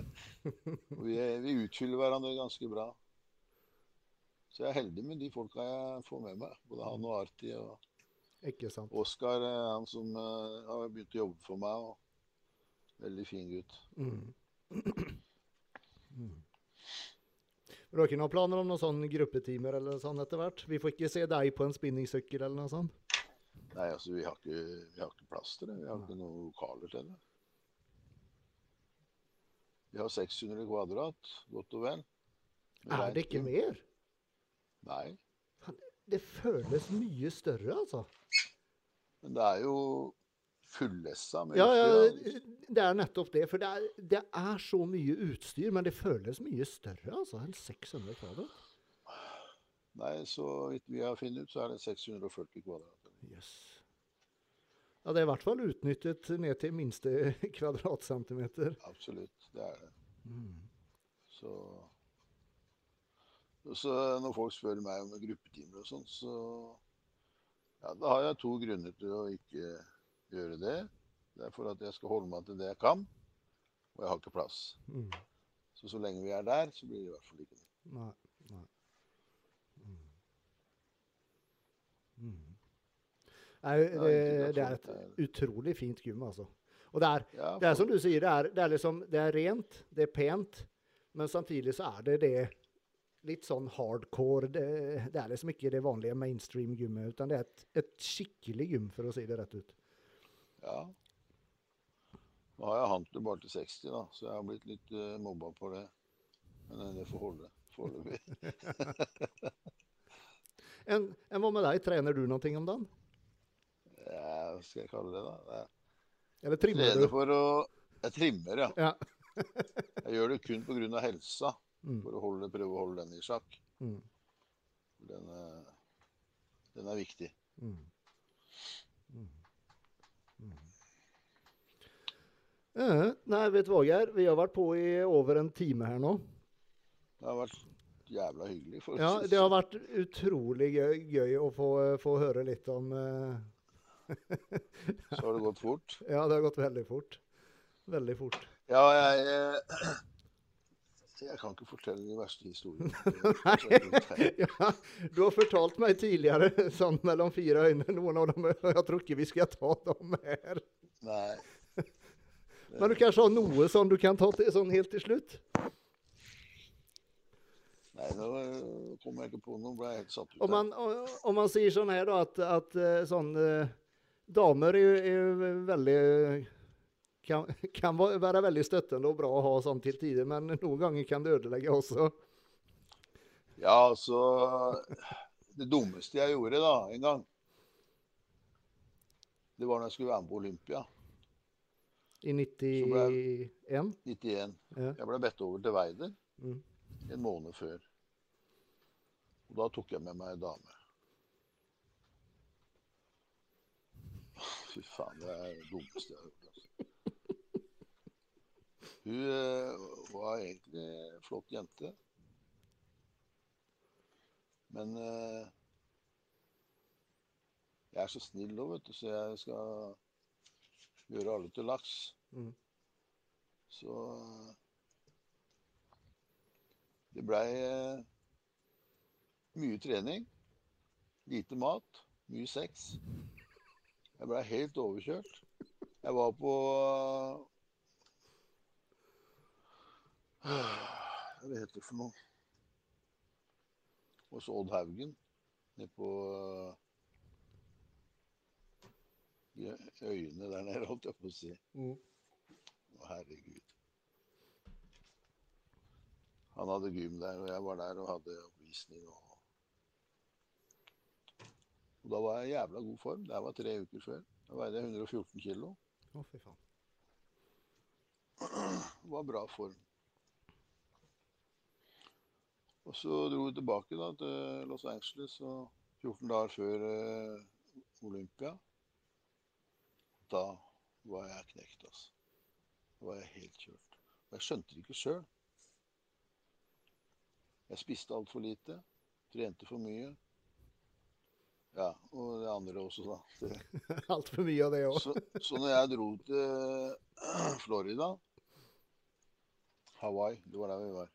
Speaker 2: Vi, er- vi utfyller hverandre ganske bra. Så jeg er heldig med de folka jeg får med meg. Både han og Arti og
Speaker 1: Ikke sant.
Speaker 2: Oskar, han som uh, har begynt å jobbe for meg. Og Veldig fin gutt.
Speaker 1: Mm. mm. Du har ikke noen planer om noen sånn gruppetimer eller sånn etter hvert? Vi får ikke se deg på en spinningsykkel eller noe sånt?
Speaker 2: Nei, altså vi har ikke, vi har ikke plass til det. Vi har ikke noen lokaler til det. Vi har 600 kvadrat, godt og vel.
Speaker 1: Er det ikke mer?
Speaker 2: Nei.
Speaker 1: Det føles mye større, altså.
Speaker 2: Men det er jo fullessa med
Speaker 1: Ja,
Speaker 2: utstyr,
Speaker 1: ja, det er nettopp det. For det er, det er så mye utstyr, men det føles mye større altså, enn 600 kvadrat.
Speaker 2: Nei, så vidt vi har funnet ut, så er det 640 kvadrat.
Speaker 1: Yes. Ja, det er i hvert fall utnyttet ned til minste kvadratcentimeter.
Speaker 2: Absolutt, det er det.
Speaker 1: Mm.
Speaker 2: Så, så når folk spør meg om gruppetimer og sånn, så ja, da har jeg to grunner til å ikke gjøre det. Det er for at jeg skal holde meg til det jeg kan, og jeg har ikke plass.
Speaker 1: Mm.
Speaker 2: Så så lenge vi er der, så blir det i hvert fall ikke noe.
Speaker 1: Nei. nei. Mm. Mm. Nei, det,
Speaker 2: det
Speaker 1: det er et utrolig fint gym, altså. Og det er, det er som du sier, det er, det er liksom Det er rent, det er pent, men samtidig så er det det litt sånn hardcore. Det, det er liksom ikke det vanlige mainstream-gymmet, utan det er et, et skikkelig gym, for å si det rett ut.
Speaker 2: Ja. Nå har jeg hantler bare til 60, da, så jeg har blitt litt uh, mobba på det. Men eh, det får holde foreløpig.
Speaker 1: Enn en, hva med deg? Trener du noe om dagen?
Speaker 2: Ja, skal jeg kalle det, da?
Speaker 1: Eller trimmer
Speaker 2: trener
Speaker 1: du?
Speaker 2: for å Jeg trimmer, ja.
Speaker 1: Ja.
Speaker 2: Jeg gjør det kun pga. helsa.
Speaker 1: Mm.
Speaker 2: For å holde, prøve å holde den i sjakk.
Speaker 1: Mm.
Speaker 2: Den, er- den er viktig.
Speaker 1: Mm. Mm. Eh, nei, vet du hva, Geir? Vi har vært på i over en time her nå.
Speaker 2: Det har vært jævla hyggelig.
Speaker 1: Ja, det har
Speaker 2: sånn.
Speaker 1: vært utrolig gøy, gøy å få, få høre litt om eh,
Speaker 2: Så har det gått fort.
Speaker 1: Ja, det har gått veldig fort. Veldig fort.
Speaker 2: Ja, jeg eh, Jeg kan ikke fortelle de verste historiene.
Speaker 1: Nei, ja, du har fortalt meg tidligere, sånn mellom fire øyne, noen av dem Jeg tror ikke vi skal ta dem her.
Speaker 2: Nei.
Speaker 1: Men du kanskje har noe sånn du kan ta til, sånn helt til slutt?
Speaker 2: Nei, nå kom kommer jeg ikke på noe. Ble jeg helt satt ut.
Speaker 1: Om man, om man sier sånn her, da, at, at eh, sånn eh, Damer er er veldig kan, kan være veldig støttende og bra å ha sånn til tider, men noen ganger kan det ødelegge også.
Speaker 2: Ja, altså Det dummeste jeg gjorde da, en gang, det var når jeg skulle være med på Olympia.
Speaker 1: I 91.
Speaker 2: 91.
Speaker 1: Ja.
Speaker 2: Jeg ble bedt over til Weider
Speaker 1: Mm.
Speaker 2: en måned før. Og da tok jeg med meg ei dame. Fy faen, det er det dummeste jeg har hørt. Altså. Hun uh, var egentlig en flott jente. Men uh, jeg er så snill nå, vet du, så jeg skal gjøre alle til laks.
Speaker 1: Mm.
Speaker 2: Så det blei uh, mye trening, lite mat, mye sex. Jeg blei helt overkjørt. Jeg var på Hva heter det for noe? Hos Odd Haugen. Nede på i øyene der nede, holdt jeg på å si.
Speaker 1: Mm.
Speaker 2: Å, herregud. Han hadde gym der, og jeg var der og hadde oppvisning. Og, og da var jeg i jævla god form. Det var tre uker før. Da veide jeg 114 kilo.
Speaker 1: Å, fy faen.
Speaker 2: Det var bra form. Og så dro vi tilbake da, til Los Angeles og 14 dager før eh, Olympia. Da var jeg knekt, altså. Da var jeg helt kjørt. Og jeg skjønte det ikke sjøl. Jeg spiste altfor lite. Trente for mye. Ja, og det andre også, da.
Speaker 1: Altfor mye av det òg.
Speaker 2: så, så når jeg dro til Florida Hawaii, det var der vi var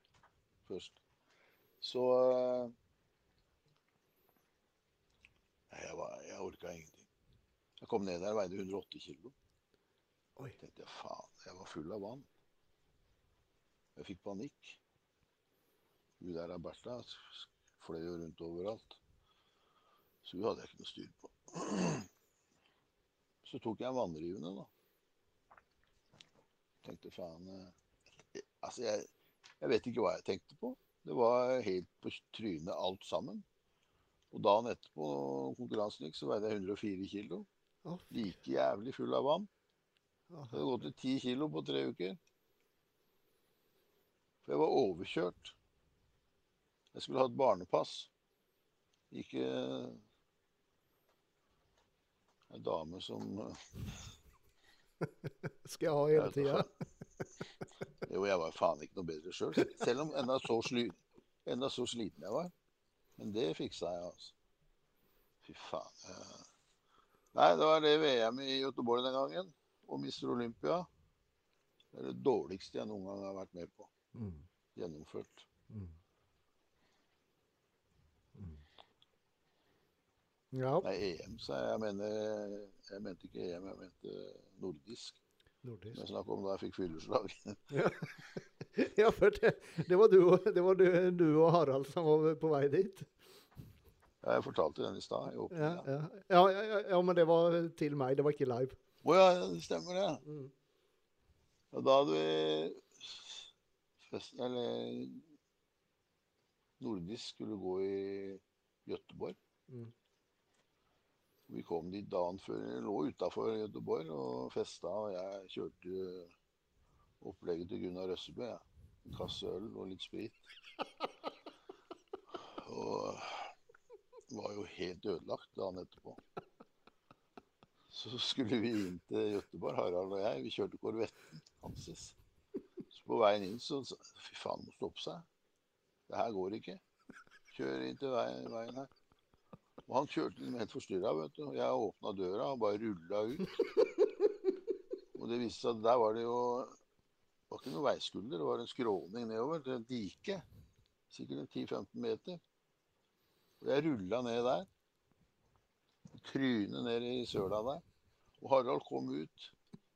Speaker 2: først. Så eh, Nei, jeg, var- jeg orka ingenting. Jeg kom ned der og veide 180 kilo.
Speaker 1: Oi.
Speaker 2: tenkte jeg faen, jeg var full av vann. Jeg fikk panikk. Hun der Bertha fløy jo rundt overalt. Så hun hadde jeg ikke noe styr på. Så tok jeg en vannrivende, da. Tenkte faen eh, Altså, jeg, jeg vet ikke hva jeg tenkte på. Det var helt på trynet alt sammen. Og dagen etterpå, konkurransen gikk, så veide jeg 104 kilo. Like jævlig full av vann. Det hadde gått til 10 kilo på tre uker. For jeg var overkjørt. Jeg skulle ha et barnepass. Ikke ei dame som
Speaker 1: Skal jeg ha hele tida?
Speaker 2: Jo, jeg var faen ikke noe bedre sjøl. Selv. selv om enda så, sli, enda så sliten jeg var. Men det fiksa jeg, altså. Fy faen. Nei, det var det VM i Göteborg den gangen. Og Mr. Olympia. Det er det dårligste jeg noen gang har vært med på.
Speaker 1: Mm.
Speaker 2: Gjennomført.
Speaker 1: Mm. Ja,
Speaker 2: Nei, EM, sa jeg. Jeg mener Jeg mente ikke EM, jeg mente nordisk.
Speaker 1: nordisk.
Speaker 2: Jeg snakket om da jeg fikk fylleslag.
Speaker 1: Ja, for det, det var, du, det var du, du og Harald som var på vei dit.
Speaker 2: Ja, Jeg fortalte den i stad.
Speaker 1: Ja, ja. Ja, ja, ja, ja, men det var til meg, det var ikke live.
Speaker 2: Å ja, det stemmer det.
Speaker 1: Mm.
Speaker 2: Og da hadde vi fest, eller nordisk skulle gå i Gøteborg.
Speaker 1: Mm.
Speaker 2: Vi kom dit dagen før, Jeg lå utafor Göteborg og festa, og jeg kjørte opplegget til Gunnar Røssebø. Ja. En kasse øl og litt sprit. Og var jo helt ødelagt dagen etterpå. Så skulle vi inn til Göteborg, Harald og jeg. Vi kjørte Korvetten Hanses. Så på veien inn så sa Fy faen, må stoppe seg. Det her går ikke. Kjør inn til veien her. Og han kjørte liksom helt forstyrra, vet du. Og jeg åpna døra og bare rulla ut. Og det viste seg at der var det jo Det var ikke noe veiskulder, det var en skråning nedover til et dike. Sikkert en 10-15 meter. Og jeg rulla ned der. Trynet ned i søla der. Og Harald kom ut.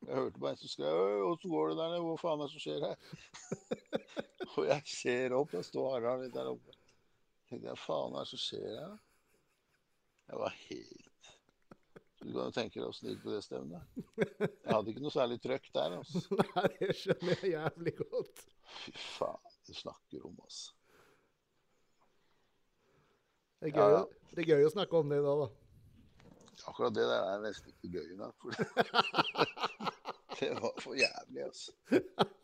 Speaker 2: Jeg hørte bare en som skrev «Øy, 'Åssen går det der nede? Hva faen er det som skjer her?' og jeg ser opp, og står Harald litt der oppe. tenkte jeg, faen hva er det som skjer her? Jeg var helt Du kan jo tenke deg åssen det gikk på det stevnet. Jeg hadde ikke noe særlig trøkk der. altså.
Speaker 1: Nei, det skjønner jeg jævlig godt.
Speaker 2: Fy faen, du snakker om, altså.
Speaker 1: Det er gøy,
Speaker 2: ja.
Speaker 1: det er gøy å snakke om det i dag, da.
Speaker 2: Akkurat det der er nesten ikke gøy. For det var for jævlig, altså.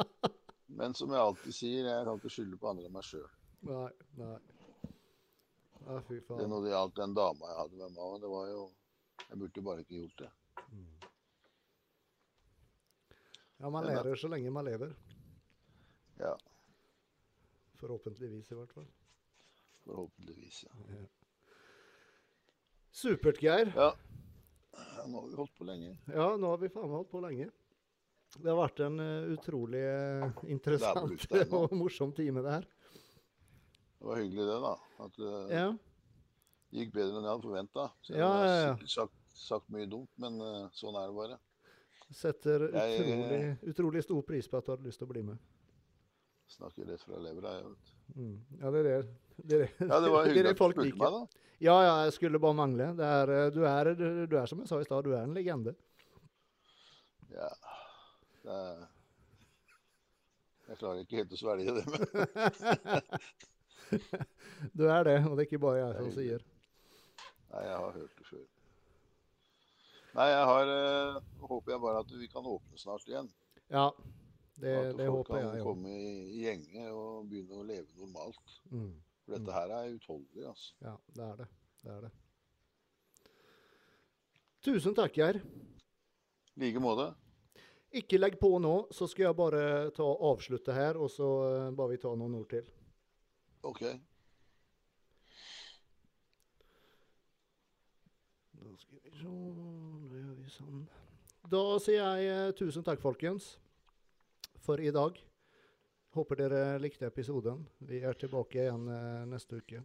Speaker 2: Men som jeg alltid sier, jeg kan ikke skylde på andre enn meg sjøl.
Speaker 1: Nei, nei. Ja, fy
Speaker 2: Det
Speaker 1: faen.
Speaker 2: når det gjaldt den dama jeg hadde med meg det var jo Jeg burde bare ikke gjort det.
Speaker 1: Ja, man
Speaker 2: Men
Speaker 1: lærer så lenge man lever.
Speaker 2: Ja,
Speaker 1: Forhåpentligvis, i hvert fall.
Speaker 2: forhåpentligvis. Ja.
Speaker 1: Supert, Geir.
Speaker 2: ja. ja nå har vi holdt på lenge.
Speaker 1: Ja, nå har vi faen meg holdt på lenge. Det har vært en eh, utrolig eh, interessant
Speaker 2: er
Speaker 1: og morsom time, det her.
Speaker 2: Det var hyggelig det, da. At det
Speaker 1: Ja.
Speaker 2: gikk bedre enn jeg hadde forventa.
Speaker 1: Ja,
Speaker 2: jeg
Speaker 1: ja,
Speaker 2: har
Speaker 1: ja.
Speaker 2: sikkert sagt, sagt mye dumt, men uh, sånn er det bare.
Speaker 1: Setter
Speaker 2: Jeg-
Speaker 1: utrolig, utrolig stor pris på at du hadde lyst til å bli med.
Speaker 2: Snakker rett fra levra. jeg vet.
Speaker 1: Mm. Ja, det er det. Det er
Speaker 2: Ja, det var hyggelig at du spurte meg, da.
Speaker 1: Ja, ja, jeg skulle bare mangle. Det er, eh, du, er, du, du er som jeg sa i stad, du er en legende.
Speaker 2: Ja. Jeg klarer ikke helt å svelge det, men
Speaker 1: Du er det, og det er ikke bare jeg som sier.
Speaker 2: Nei, jeg har hørt det før. Nei, jeg har øh, Håper jeg bare at vi kan åpne snart igjen.
Speaker 1: Ja, det,
Speaker 2: at
Speaker 1: det
Speaker 2: folk
Speaker 1: håper
Speaker 2: kan
Speaker 1: jeg òg.
Speaker 2: komme i, i gjenge og begynne å leve normalt.
Speaker 1: Mm.
Speaker 2: For dette her er utholdelig, altså.
Speaker 1: Ja, det er det. Det er det. Tusen takk, Geir.
Speaker 2: I like måte.
Speaker 1: Ikke legg på nå, så skal jeg bare ta avslutte her, og så eh, bare vi ta noen ord til.
Speaker 2: OK.
Speaker 1: Da skal vi se Nå gjør vi sånn. Da sier jeg eh, tusen takk, folkens, for i dag. Håper dere likte episoden. Vi er tilbake igjen eh, neste uke.